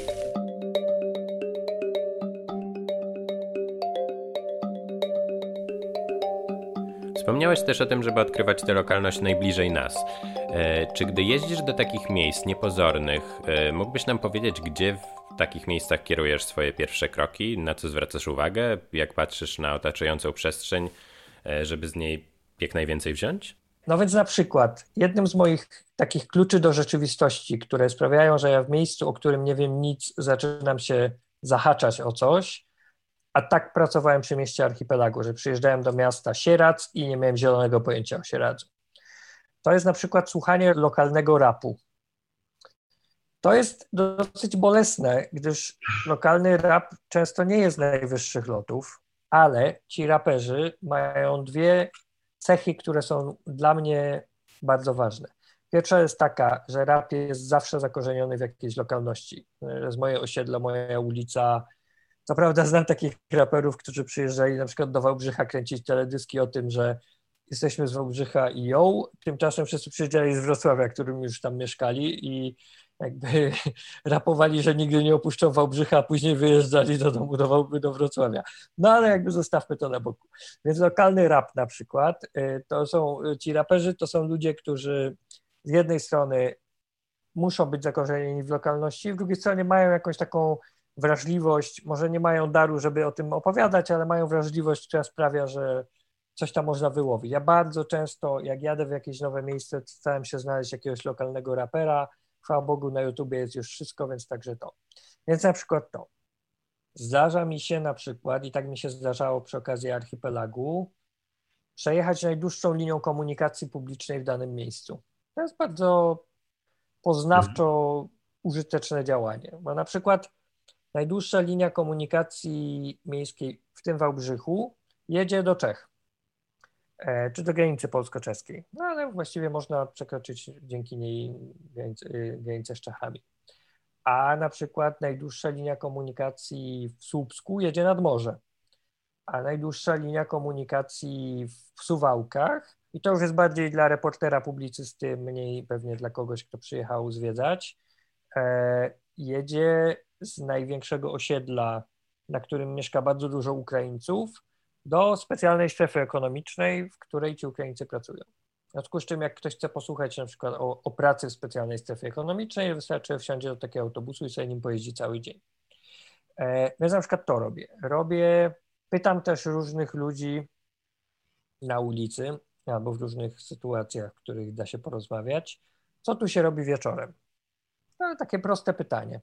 Wspomniałeś też o tym, żeby odkrywać tę lokalność najbliżej nas. E, czy gdy jeździsz do takich miejsc niepozornych, e, mógłbyś nam powiedzieć, gdzie w takich miejscach kierujesz swoje pierwsze kroki, na co zwracasz uwagę, jak patrzysz na otaczającą przestrzeń, e, żeby z niej jak najwięcej wziąć? No więc na przykład, jednym z moich takich kluczy do rzeczywistości, które sprawiają, że ja w miejscu, o którym nie wiem nic, zaczynam się zahaczać o coś, a tak pracowałem przy mieście archipelagu, że przyjeżdżałem do miasta Sierac i nie miałem zielonego pojęcia o Sieradzu. To jest na przykład słuchanie lokalnego rapu. To jest dosyć bolesne, gdyż lokalny rap często nie jest najwyższych lotów, ale ci raperzy mają dwie cechy, które są dla mnie bardzo ważne. Pierwsza jest taka, że rap jest zawsze zakorzeniony w jakiejś lokalności. Jest moje osiedle, moja ulica, co prawda znam takich raperów, którzy przyjeżdżali na przykład do Wałbrzycha kręcić teledyski o tym, że jesteśmy z Wałbrzycha i ją. Tymczasem wszyscy przyjeżdżali z Wrocławia, którym już tam mieszkali i jakby rapowali, że nigdy nie opuszczą Wałbrzycha, a później wyjeżdżali do domu do, do Wrocławia. No ale jakby zostawmy to na boku. Więc lokalny rap na przykład, y, to są ci raperzy, to są ludzie, którzy z jednej strony muszą być zakorzenieni w lokalności, z drugiej strony mają jakąś taką wrażliwość, może nie mają daru, żeby o tym opowiadać, ale mają wrażliwość, która sprawia, że coś tam można wyłowić. Ja bardzo często, jak jadę w jakieś nowe miejsce, staram się znaleźć jakiegoś lokalnego rapera. Chwała Bogu, na YouTubie jest już wszystko, więc także to. Więc na przykład to. Zdarza mi się na przykład, i tak mi się zdarzało przy okazji archipelagu, przejechać najdłuższą linią komunikacji publicznej w danym miejscu. To jest bardzo poznawczo mhm. użyteczne działanie, bo na przykład Najdłuższa linia komunikacji miejskiej, w tym Wałbrzychu, jedzie do Czech, e, czy do granicy polsko-czeskiej. No ale właściwie można przekroczyć dzięki niej granicę, granicę z Czechami. A na przykład najdłuższa linia komunikacji w Słupsku jedzie nad morze, a najdłuższa linia komunikacji w Suwałkach, i to już jest bardziej dla reportera, publicysty, mniej pewnie dla kogoś, kto przyjechał zwiedzać, e, jedzie z największego osiedla, na którym mieszka bardzo dużo Ukraińców, do specjalnej strefy ekonomicznej, w której ci Ukraińcy pracują. W związku z czym, jak ktoś chce posłuchać na przykład o, o pracy w specjalnej strefie ekonomicznej, wystarczy wsiądzie do takiego autobusu i sobie nim pojeździ cały dzień. E, więc na przykład to robię. Robię, pytam też różnych ludzi na ulicy albo w różnych sytuacjach, w których da się porozmawiać, co tu się robi wieczorem. No, takie proste pytanie.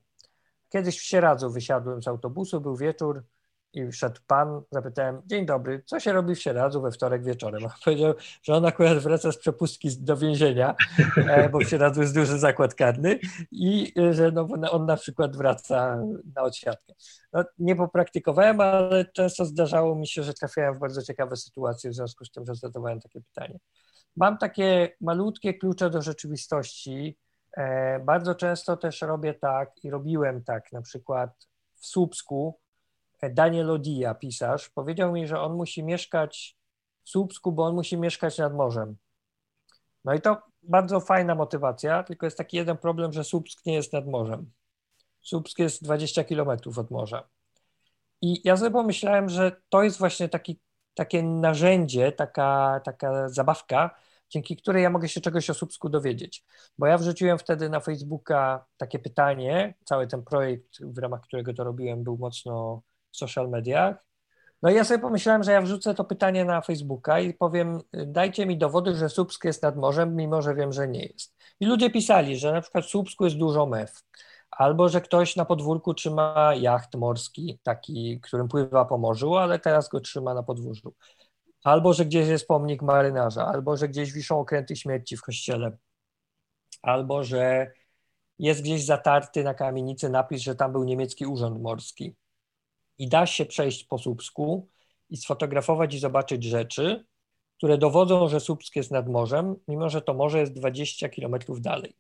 Kiedyś w Sieradzu wysiadłem z autobusu, był wieczór i wszedł pan, zapytałem, dzień dobry, co się robi w Sieradzu we wtorek wieczorem? A powiedział, że on akurat wraca z przepustki do więzienia, e, bo w Sieradzu jest duży zakład karny i e, że no, on na przykład wraca na odsiadkę. No, nie popraktykowałem, ale często zdarzało mi się, że trafiałem w bardzo ciekawe sytuacje w związku z tym, że zadawałem takie pytanie. Mam takie malutkie klucze do rzeczywistości, bardzo często też robię tak i robiłem tak, na przykład w Słupsku e, Daniel Odia, pisarz, powiedział mi, że on musi mieszkać w Słupsku, bo on musi mieszkać nad morzem. No i to bardzo fajna motywacja, tylko jest taki jeden problem, że Słupsk nie jest nad morzem. Słupsk jest 20 kilometrów od morza. I ja sobie pomyślałem, że to jest właśnie taki, takie narzędzie, taka, taka zabawka, dzięki której ja mogę się czegoś o Słupsku dowiedzieć. Bo ja wrzuciłem wtedy na Facebooka takie pytanie, cały ten projekt, w ramach którego to robiłem, był mocno w social mediach. No i ja sobie pomyślałem, że ja wrzucę to pytanie na Facebooka i powiem, dajcie mi dowody, że Słupsk jest nad morzem, mimo że wiem, że nie jest. I ludzie pisali, że na przykład w Słupsku jest dużo mew, albo że ktoś na podwórku trzyma jacht morski, taki, którym pływa po morzu, ale teraz go trzyma na podwórzu. Albo że gdzieś jest pomnik marynarza, albo że gdzieś wiszą okręty śmierci w kościele, albo że jest gdzieś zatarty na kamienicy napis, że tam był niemiecki urząd morski. I da się przejść po Słupsku i sfotografować i zobaczyć rzeczy, które dowodzą, że Słupsk jest nad morzem, mimo że to morze jest 20 kilometrów dalej.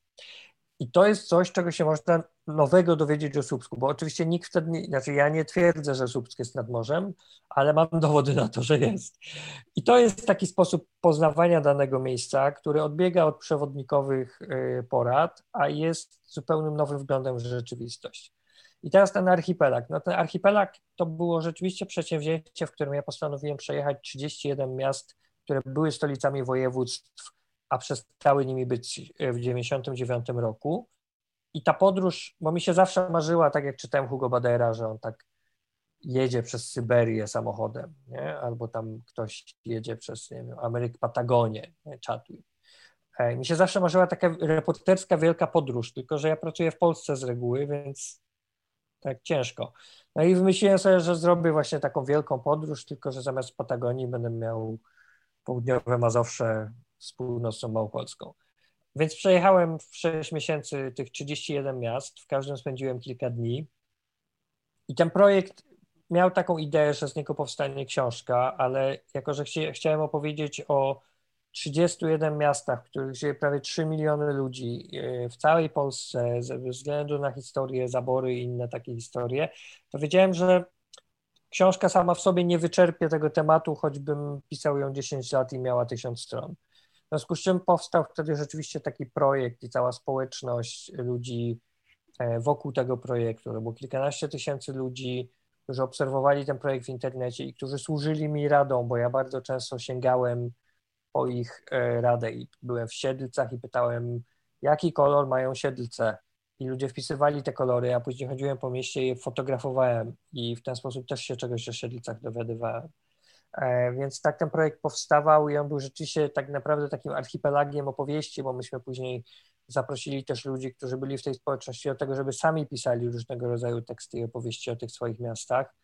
I to jest coś, czego się można nowego dowiedzieć o Słupsku, bo oczywiście nikt wtedy, nie, znaczy ja nie twierdzę, że Słupsk jest nad morzem, ale mam dowody na to, że jest. I to jest taki sposób poznawania danego miejsca, który odbiega od przewodnikowych y, porad, a jest zupełnym nowym wglądem w rzeczywistość. I teraz ten archipelag. No ten archipelag to było rzeczywiście przedsięwzięcie, w którym ja postanowiłem przejechać 31 miast, które były stolicami województw a przestały nimi być w 1999 roku. I ta podróż, bo mi się zawsze marzyła, tak jak czytałem Hugo Badera, że on tak jedzie przez Syberię samochodem, nie? albo tam ktoś jedzie przez nie wiem, Amerykę, Patagonię, Chatwin. E, mi się zawsze marzyła taka reporterska wielka podróż, tylko że ja pracuję w Polsce z reguły, więc tak ciężko. No i wymyśliłem sobie, że zrobię właśnie taką wielką podróż, tylko że zamiast Patagonii będę miał południowe Mazowsze z północną Małopolską. Więc przejechałem w 6 miesięcy tych 31 miast, w każdym spędziłem kilka dni. I ten projekt miał taką ideę, że z niego powstanie książka, ale jako, że chci chciałem opowiedzieć o 31 miastach, w których żyje prawie 3 miliony ludzi e, w całej Polsce, ze względu na historię, zabory i inne takie historie, to wiedziałem, że książka sama w sobie nie wyczerpie tego tematu, choćbym pisał ją 10 lat i miała 1000 stron. W związku z czym powstał wtedy rzeczywiście taki projekt i cała społeczność ludzi e, wokół tego projektu. To było kilkanaście tysięcy ludzi, którzy obserwowali ten projekt w internecie i którzy służyli mi radą, bo ja bardzo często sięgałem po ich e, radę i byłem w Siedlcach i pytałem, jaki kolor mają Siedlce. I ludzie wpisywali te kolory, a później chodziłem po mieście i je fotografowałem i w ten sposób też się czegoś o Siedlcach dowiadywałem. E, więc tak ten projekt powstawał i on był rzeczywiście tak naprawdę takim archipelagiem opowieści, bo myśmy później zaprosili też ludzi, którzy byli w tej społeczności do tego, żeby sami pisali różnego rodzaju teksty i opowieści o tych swoich miastach.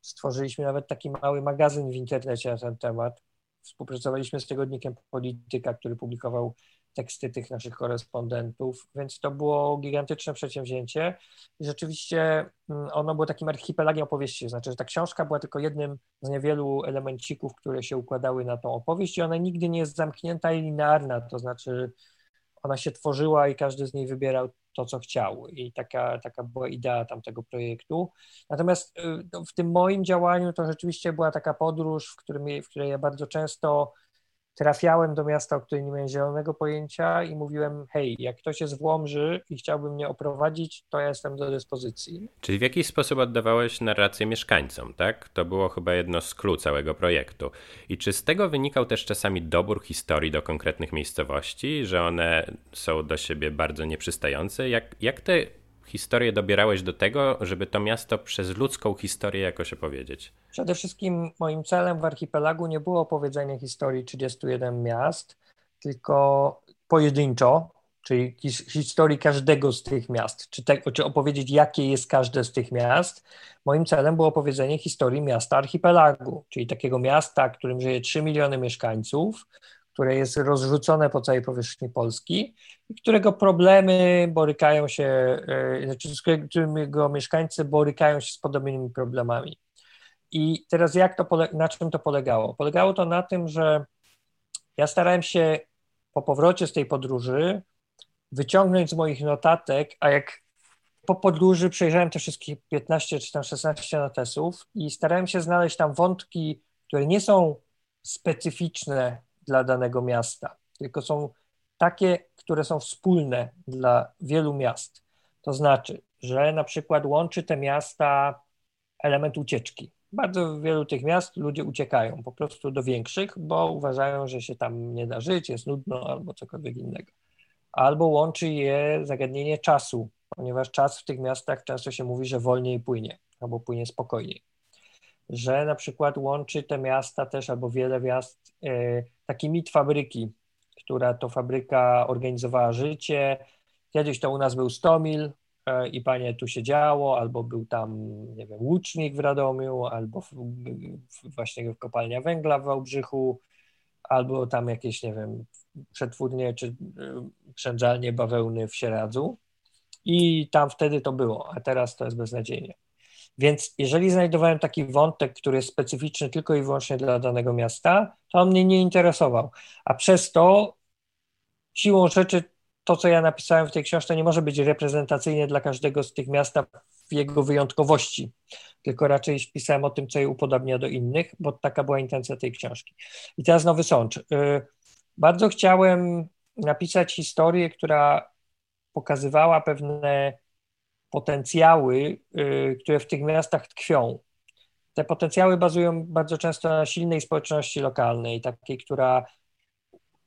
Stworzyliśmy nawet taki mały magazyn w internecie na ten temat. Współpracowaliśmy z tygodnikiem Polityka, który publikował teksty tych naszych korespondentów, więc to było gigantyczne przedsięwzięcie i rzeczywiście mm, ono było takim archipelagiem opowieści, znaczy, że ta książka była tylko jednym z niewielu elemencików, które się układały na tą opowieść i ona nigdy nie jest zamknięta i linearna, to znaczy ona się tworzyła i każdy z niej wybierał to, co chciał i taka, taka była idea tamtego projektu. Natomiast y, no, w tym moim działaniu to rzeczywiście była taka podróż, w, którym, w której ja bardzo często trafiałem do miasta, o którym nie miałem zielonego pojęcia i mówiłem, hej, jak ktoś jest w Łomży i chciałby mnie oprowadzić, to ja jestem do dyspozycji. Czyli w jakiś sposób oddawałeś narrację mieszkańcom, tak? To było chyba jedno z clue całego projektu. I czy z tego wynikał też czasami dobór historii do konkretnych miejscowości, że one są do siebie bardzo nieprzystające? Jak, jak te historię dobierałeś do tego, żeby to miasto przez ludzką historię jakoś opowiedzieć? Przede wszystkim moim celem w archipelagu nie było opowiedzenie historii 31 miast, tylko pojedynczo, czyli historii każdego z tych miast, czy, te, czy opowiedzieć, jakie jest każde z tych miast. Moim celem było opowiedzenie historii miasta archipelagu, czyli takiego miasta, w którym żyje 3 miliony mieszkańców, które jest rozrzucone po całej powierzchni Polski i którego problemy borykają się, e, znaczy z którego mieszkańcy borykają się z podobnymi problemami. I teraz jak to na czym to polegało? Polegało to na tym, że ja starałem się po powrocie z tej podróży wyciągnąć z moich notatek, a jak po podróży przejrzałem te wszystkie 15 czy tam 16 notesów i starałem się znaleźć tam wątki, które nie są specyficzne dla danego miasta, tylko są takie, które są wspólne dla wielu miast. To znaczy, że na przykład łączy te miasta element ucieczki. Bardzo wielu tych miast ludzie uciekają po prostu do większych, bo uważają, że się tam nie da żyć, jest nudno albo cokolwiek innego. Albo łączy je zagadnienie czasu, ponieważ czas w tych miastach często się mówi, że wolniej płynie albo płynie spokojniej. Że na przykład łączy te miasta też albo wiele miast e, taki mit fabryki, która to fabryka organizowała życie. Kiedyś to u nas był Stomil, E, i panie tu się działo, albo był tam, nie wiem, łucznik w Radomiu, albo właśnie kopalnia węgla w Wałbrzychu, albo tam jakieś, nie wiem, przetwórnie czy e, przędzalnie bawełny w Sieradzu. I tam wtedy to było, a teraz to jest beznadziejnie. Więc jeżeli znajdowałem taki wątek, który jest specyficzny tylko i wyłącznie dla danego miasta, to on mnie nie interesował. A przez to siłą rzeczy to, co ja napisałem w tej książce, nie może być reprezentacyjne dla każdego z tych miast w jego wyjątkowości, tylko raczej pisałem o tym, co je upodabnia do innych, bo taka była intencja tej książki. I teraz Nowy Sącz. Y, bardzo chciałem napisać historię, która pokazywała pewne potencjały, y, które w tych miastach tkwią. Te potencjały bazują bardzo często na silnej społeczności lokalnej, takiej, która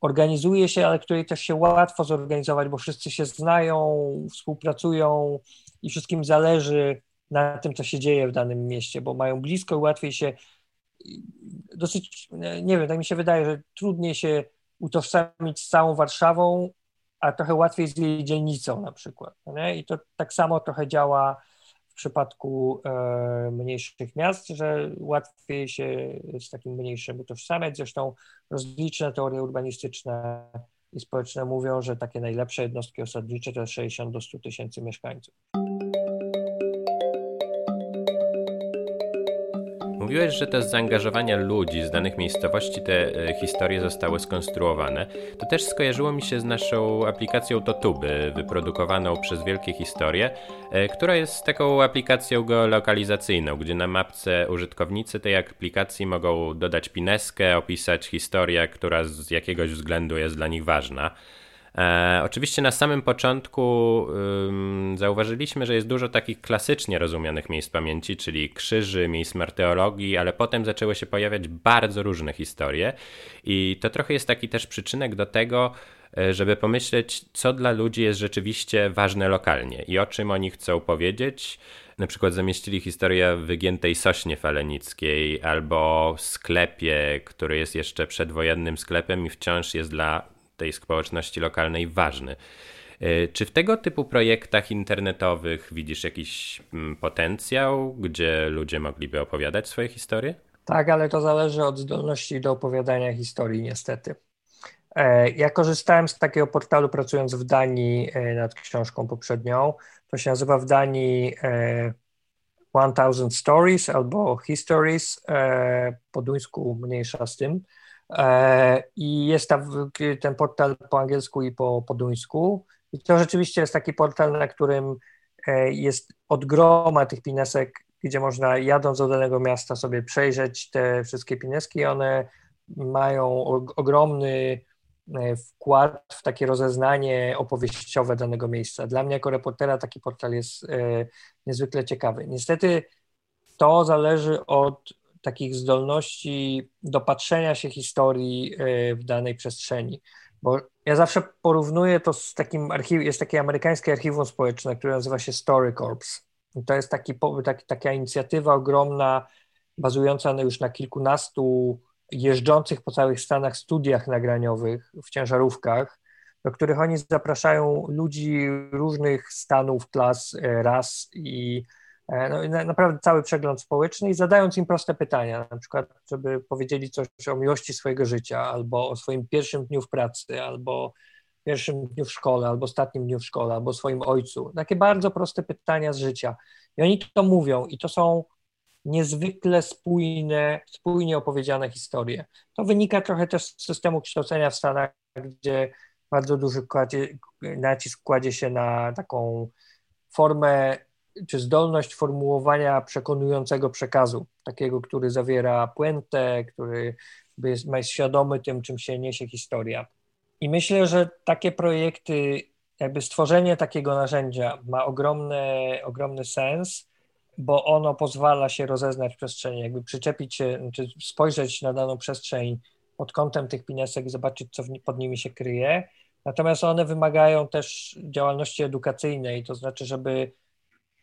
organizuje się, ale której też się łatwo zorganizować, bo wszyscy się znają, współpracują i wszystkim zależy na tym, co się dzieje w danym mieście, bo mają blisko i łatwiej się dosyć, nie wiem, tak mi się wydaje, że trudniej się utożsamić z całą Warszawą, a trochę łatwiej z jej dzielnicą na przykład. Nie? I to tak samo trochę działa w przypadku e, mniejszych miast, że łatwiej się z takim mniejszym utożsamiać. Zresztą rozliczne teorie urbanistyczne i społeczne mówią, że takie najlepsze jednostki osadnicze to jest 60 do 100 tysięcy mieszkańców. Mówiłeś, że te z zaangażowania ludzi z danych miejscowości te e, historie zostały skonstruowane. To też skojarzyło mi się z naszą aplikacją Totuby, wyprodukowaną przez Wielkie Historie, e, która jest taką aplikacją geolokalizacyjną, gdzie na mapce użytkownicy tej aplikacji mogą dodać pineskę, opisać historię, która z jakiegoś względu jest dla nich ważna. E, oczywiście na samym początku ym, zauważyliśmy, że jest dużo takich klasycznie rozumianych miejsc pamięci, czyli krzyży, miejsc marteologii, ale potem zaczęły się pojawiać bardzo różne historie i to trochę jest taki też przyczynek do tego, e, żeby pomyśleć, co dla ludzi jest rzeczywiście ważne lokalnie i o czym oni chcą powiedzieć. Na przykład zamieścili historię wygiętej sośnie falenickiej albo sklepie, który jest jeszcze przedwojennym sklepem i wciąż jest dla tej społeczności lokalnej ważny. E, czy w tego typu projektach internetowych widzisz jakiś mm, potencjał, gdzie ludzie mogliby opowiadać swoje historie? Tak, ale to zależy od zdolności do opowiadania historii, niestety. E, ja korzystałem z takiego portalu pracując w Danii e, nad książką poprzednią. To się nazywa w Danii 1000 Stories albo Histories, po duńsku mniejsza z tym. E, I jest tam ten portal po angielsku i po, po duńsku. I to rzeczywiście jest taki portal, na którym e, jest od groma tych pinesek, gdzie można jadąc do danego miasta sobie przejrzeć te wszystkie pineski. One mają ogromny e, wkład w takie rozeznanie opowieściowe danego miejsca. Dla mnie jako reportera taki portal jest niezwykle ciekawy. Niestety to zależy od takich zdolności do patrzenia się historii e, w danej przestrzeni. Bo ja zawsze porównuję to z takim archiwum, jest takie amerykańskie archiwum społeczne, które nazywa się Story Corps. To jest taki, taki, taka inicjatywa ogromna, bazująca już na kilkunastu jeżdżących po całych Stanach studiach nagraniowych w ciężarówkach, do których oni zapraszają ludzi różnych stanów, klas, e, ras i E, no, naprawdę cały przegląd społeczny i zadając im proste pytania, na przykład, żeby powiedzieli coś o miłości swojego życia, albo o swoim pierwszym dniu w pracy, albo pierwszym dniu w szkole, albo ostatnim dniu w szkole, albo swoim ojcu. Takie bardzo proste pytania z życia. I oni to mówią i to są niezwykle spójne, spójnie opowiedziane historie. To wynika trochę też z systemu kształcenia w Stanach, gdzie bardzo duży kładzie, nacisk kładzie się na taką formę czy zdolność formułowania przekonującego przekazu, takiego, który zawiera puentę, który jest, jest świadomy tym, czym się niesie historia. I myślę, że takie projekty, jakby stworzenie takiego narzędzia ma ogromny, ogromny sens, bo ono pozwala się rozeznać w przestrzeni, jakby przyczepić się, czy spojrzeć na daną przestrzeń pod kątem tych pinesek i zobaczyć, co pod nimi się kryje. Natomiast one wymagają też działalności edukacyjnej, to znaczy, żeby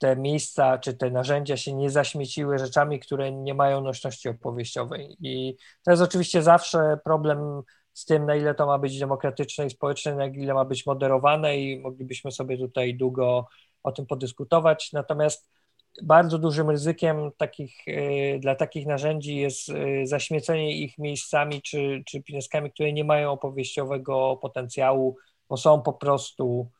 te miejsca czy te narzędzia się nie zaśmieciły rzeczami, które nie mają nośności opowieściowej. I to jest oczywiście zawsze problem z tym, na ile to ma być demokratyczne i społeczne, na ile ma być moderowane i moglibyśmy sobie tutaj długo o tym podyskutować. Natomiast bardzo dużym ryzykiem takich, y, dla takich narzędzi jest y, zaśmiecenie ich miejscami czy, czy które nie mają opowieściowego potencjału, bo są po prostu.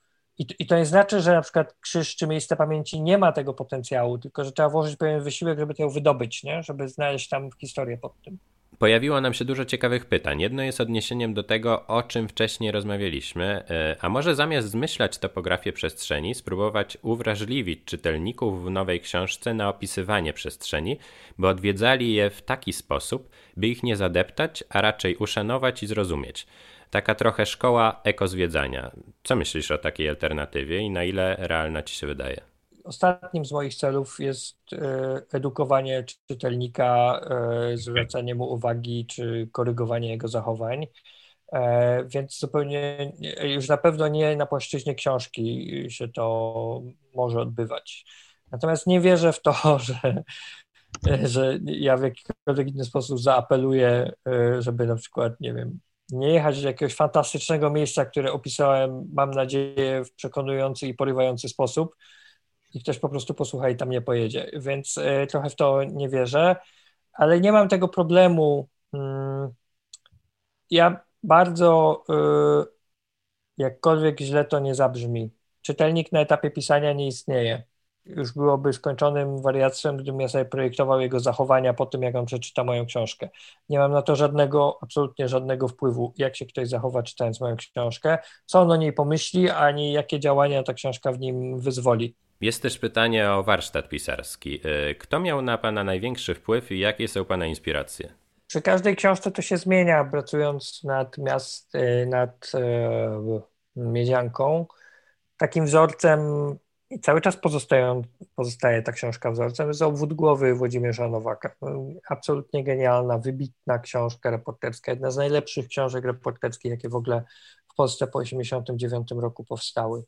I, I to nie znaczy, że na przykład krzyż czy miejsce pamięci nie ma tego potencjału, tylko że trzeba włożyć pewien wysiłek, żeby to wydobyć, nie? żeby znaleźć tam historię pod tym. Pojawiło nam się dużo ciekawych pytań. Jedno jest odniesieniem do tego, o czym wcześniej rozmawialiśmy, e, a może zamiast zmyślać topografię przestrzeni, spróbować uwrażliwić czytelników w nowej książce na opisywanie przestrzeni, by odwiedzali je w taki sposób, by ich nie zadeptać, a raczej uszanować i zrozumieć. Taka trochę szkoła ekozwiedzania. Co myślisz o takiej alternatywie i na ile realna ci się wydaje? Ostatnim z moich celów jest e, edukowanie czytelnika, e, zwracanie mu uwagi czy korygowanie jego zachowań. E, więc zupełnie już na pewno nie na płaszczyźnie książki się to może odbywać. Natomiast nie wierzę w to, że, że ja w jakikolwiek inny sposób zaapeluję, żeby na przykład, nie wiem, nie jechać do jakiegoś fantastycznego miejsca, które opisałem, mam nadzieję, w przekonujący i porywający sposób, i ktoś po prostu posłucha i tam nie pojedzie. Więc y, trochę w to nie wierzę, ale nie mam tego problemu. Mm, ja bardzo, y, jakkolwiek źle to nie zabrzmi, czytelnik na etapie pisania nie istnieje. Już byłoby skończonym wariactwem, gdybym ja sobie projektował jego zachowania po tym, jak on przeczyta moją książkę. Nie mam na to żadnego, absolutnie żadnego wpływu, jak się ktoś zachowa czytając moją książkę, co on o niej pomyśli, ani jakie działania ta książka w nim wyzwoli. Jest też pytanie o warsztat pisarski. Y, kto miał na Pana największy wpływ i jakie są Pana inspiracje? Przy każdej książce to się zmienia, pracując nad, miast, y, nad e, Miedzianką. Takim wzorcem i cały czas pozostają, pozostaje ta książka wzorcem, jest obwód głowy Włodzimierza Nowaka. Absolutnie genialna, wybitna książka reporterska, jedna z najlepszych książek reporterskich, jakie w ogóle w Polsce po 1989 roku powstały.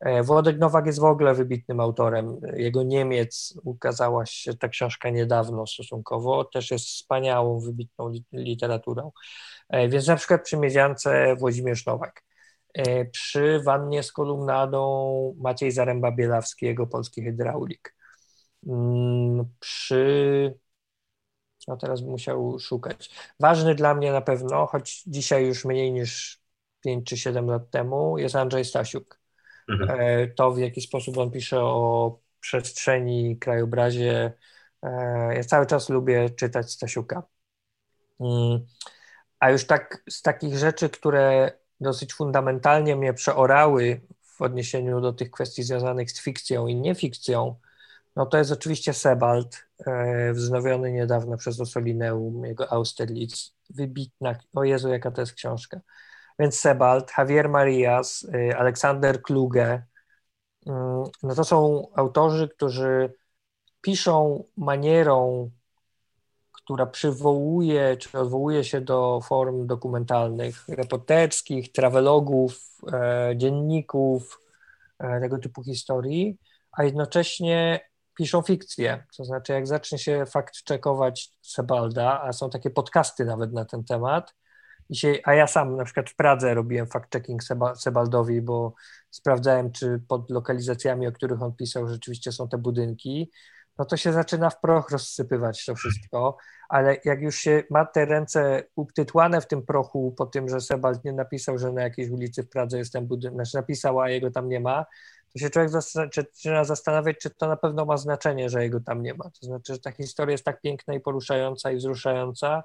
E, Włodek Nowak jest w ogóle wybitnym autorem. Jego Niemiec ukazała się ta książka niedawno stosunkowo, też jest wspaniałą, wybitną literaturą. E, więc na przykład przy Miedziance Włodzimierz Nowak. E, przy wannie z kolumnadą Maciej Zaręba-Bielawski, jego polski hydraulik. Mm, przy no teraz bym musiał szukać. Ważny dla mnie na pewno, choć dzisiaj już mniej niż 5 czy 7 lat temu, jest Andrzej Stasiuk. Mhm. E, to, w jaki sposób on pisze o przestrzeni, krajobrazie. E, ja cały czas lubię czytać Stasiuka. Mm, a już tak z takich rzeczy, które dosyć fundamentalnie mnie przeorały w odniesieniu do tych kwestii związanych z fikcją i niefikcją, no to jest oczywiście Sebald, e, wznowiony niedawno przez Ossolineum, jego Austerlitz. Wybitna, o Jezu, jaka to jest książka. Więc Sebald, Javier Marias, y, Aleksander Kluge, mm, no to są autorzy, którzy piszą manierą, która przywołuje czy odwołuje się do form dokumentalnych, reporterskich, travelogów, e, dzienników, e, tego typu historii, a jednocześnie piszą fikcję. To znaczy, jak zacznie się fakt czekować Sebalda, a są takie podcasty nawet na ten temat, się, a ja sam na przykład w Pradze robiłem fact-checking Seba, Sebaldowi, bo sprawdzałem, czy pod lokalizacjami, o których on pisał, rzeczywiście są te budynki, no to się zaczyna w proch rozsypywać to wszystko, ale jak już się ma te ręce utytłane w tym prochu po tym, że Sebald nie napisał, że na jakiejś ulicy w Pradze jest ten budynek, znaczy napisał, a jego tam nie ma, to się człowiek zaczyna zastanawiać, czy to na pewno ma znaczenie, że jego tam nie ma. To znaczy, że ta historia jest tak piękna i poruszająca i wzruszająca,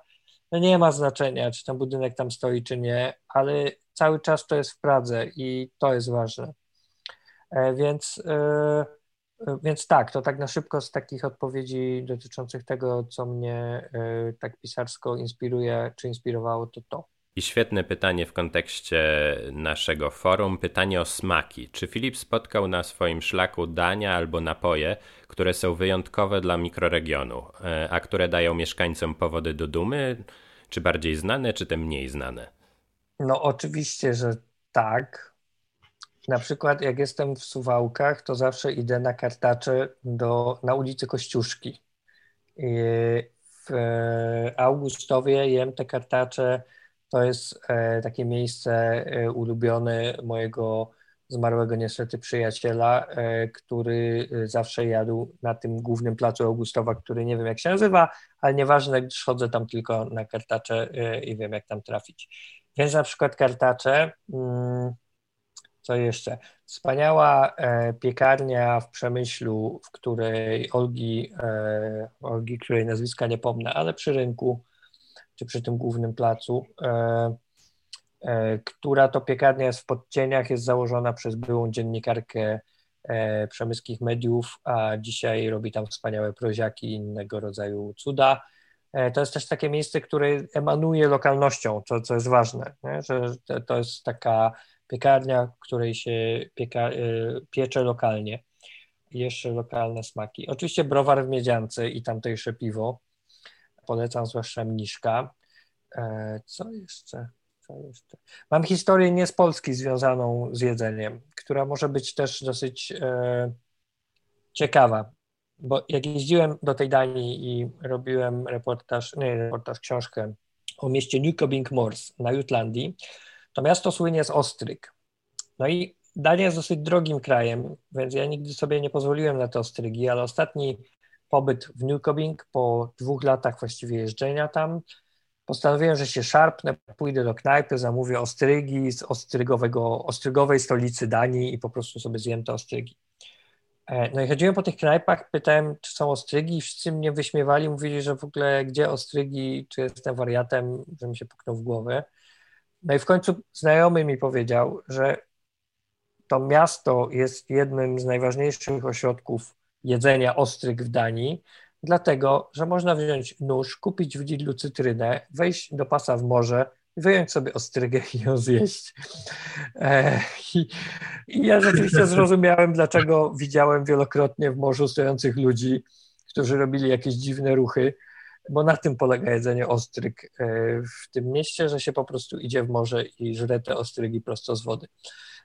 no nie ma znaczenia, czy ten budynek tam stoi, czy nie, ale cały czas to jest w Pradze i to jest ważne. E, więc, e, więc tak, to tak na szybko z takich odpowiedzi dotyczących tego, co mnie e, tak pisarsko inspiruje, czy inspirowało, to to. I świetne pytanie w kontekście naszego forum, pytanie o smaki. Czy Filip spotkał na swoim szlaku dania albo napoje, które są wyjątkowe dla mikroregionu, a które dają mieszkańcom powody do dumy, czy bardziej znane, czy te mniej znane? No oczywiście, że tak. Na przykład jak jestem w Suwałkach, to zawsze idę na kartacze do, na ulicy Kościuszki. W Augustowie jem te kartacze. To jest e, takie miejsce e, ulubione mojego zmarłego niestety przyjaciela, e, który zawsze jadł na tym głównym placu Augustowa, który nie wiem jak się nazywa, ale nieważne, gdyż chodzę tam tylko na kartacze i wiem jak tam trafić. Więc na przykład kartacze, mm, co jeszcze? Wspaniała e, piekarnia w Przemyślu, w której Olgi, e, Olgi, której nazwiska nie pomnę, ale przy rynku, czy przy tym głównym placu, e, która to piekarnia jest w podcieniach, jest założona przez byłą dziennikarkę przemyskich mediów, a dzisiaj robi tam wspaniałe proziaki i innego rodzaju cuda. To jest też takie miejsce, które emanuje lokalnością, co, co jest ważne, nie? że to jest taka piekarnia, w której się pieka, y, piecze lokalnie. Jeszcze lokalne smaki. Oczywiście browar w Miedziance i tamtejsze piwo. Polecam zwłaszcza mniszka. E, co jeszcze? Co jeszcze? Mam historię nie z Polski związaną z jedzeniem, która może być też dosyć e, ciekawa, bo jak jeździłem do tej Danii i robiłem reportaż, nie reportaż, książkę o mieście Nykobing Mors na Jutlandii, to miasto słynie z ostryg. No i Dania jest dosyć drogim krajem, więc ja nigdy sobie nie pozwoliłem na te ostrygi, ale ostatni pobyt w Newcoming po dwóch latach właściwie jeżdżenia tam, postanowiłem, że się szarpnę, pójdę do knajpy, zamówię ostrygi z ostrygowego, ostrygowej stolicy Danii i po prostu sobie zjem te ostrygi. E, no i chodziłem po tych knajpach, pytałem, czy są ostrygi i wszyscy mnie wyśmiewali, mówili, że w ogóle gdzie ostrygi, czy jestem wariatem, że mi się puknął w głowę. No i w końcu znajomy mi powiedział, że to miasto jest jednym z najważniejszych ośrodków jedzenia ostryg w Danii, dlatego, że można wziąć nóż, kupić w Lidlu cytrynę, wejść do pasa w morze, wyjąć sobie ostrygę i ją zjeść. E, i, I ja rzeczywiście zrozumiałem, dlaczego widziałem wielokrotnie w morzu stojących ludzi, którzy robili jakieś dziwne ruchy, bo na tym polega jedzenie ostryg e, w tym mieście, że się po prostu idzie w morze i żre te ostrygi prosto z wody.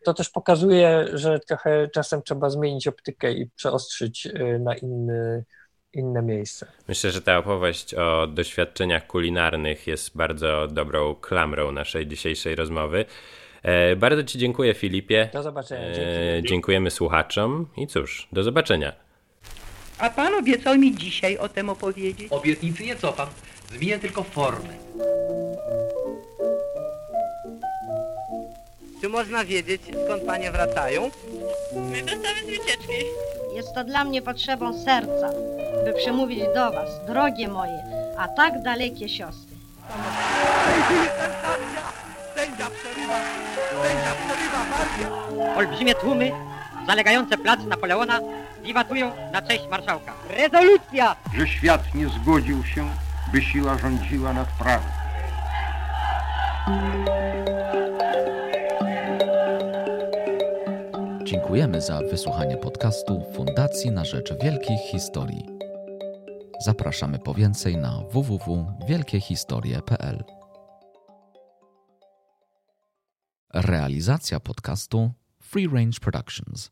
To też pokazuje, że trochę czasem trzeba zmienić optykę i przeostrzyć e, na inny, inne miejsce. Myślę, że ta opowieść o doświadczeniach kulinarnych jest bardzo dobrą klamrą naszej dzisiejszej rozmowy. E, bardzo Ci dziękuję, Filipie. Do zobaczenia. Dzięki. Dziękujemy słuchaczom i cóż, do zobaczenia. A pan obiecał mi dzisiaj o tym opowiedzieć. Obietnicy nie cofam, zmienię tylko formę. Czy można wiedzieć, skąd panie wracają? My wracamy z wycieczki. Jest to dla mnie potrzebą serca, by przemówić do was, drogie moje, a tak dalekie siostry. Olbrzymie tłumy zalegające plac Napoleona wiwatują na cześć marszałka. Rezolucja! Że świat nie zgodził się, by siła rządziła nad prawem. Dziękujemy za wysłuchanie podcastu Fundacji na Rzecz Wielkich Historii. Zapraszamy po więcej na www.wielkiehistorie.pl. Realizacja podcastu Free Range Productions.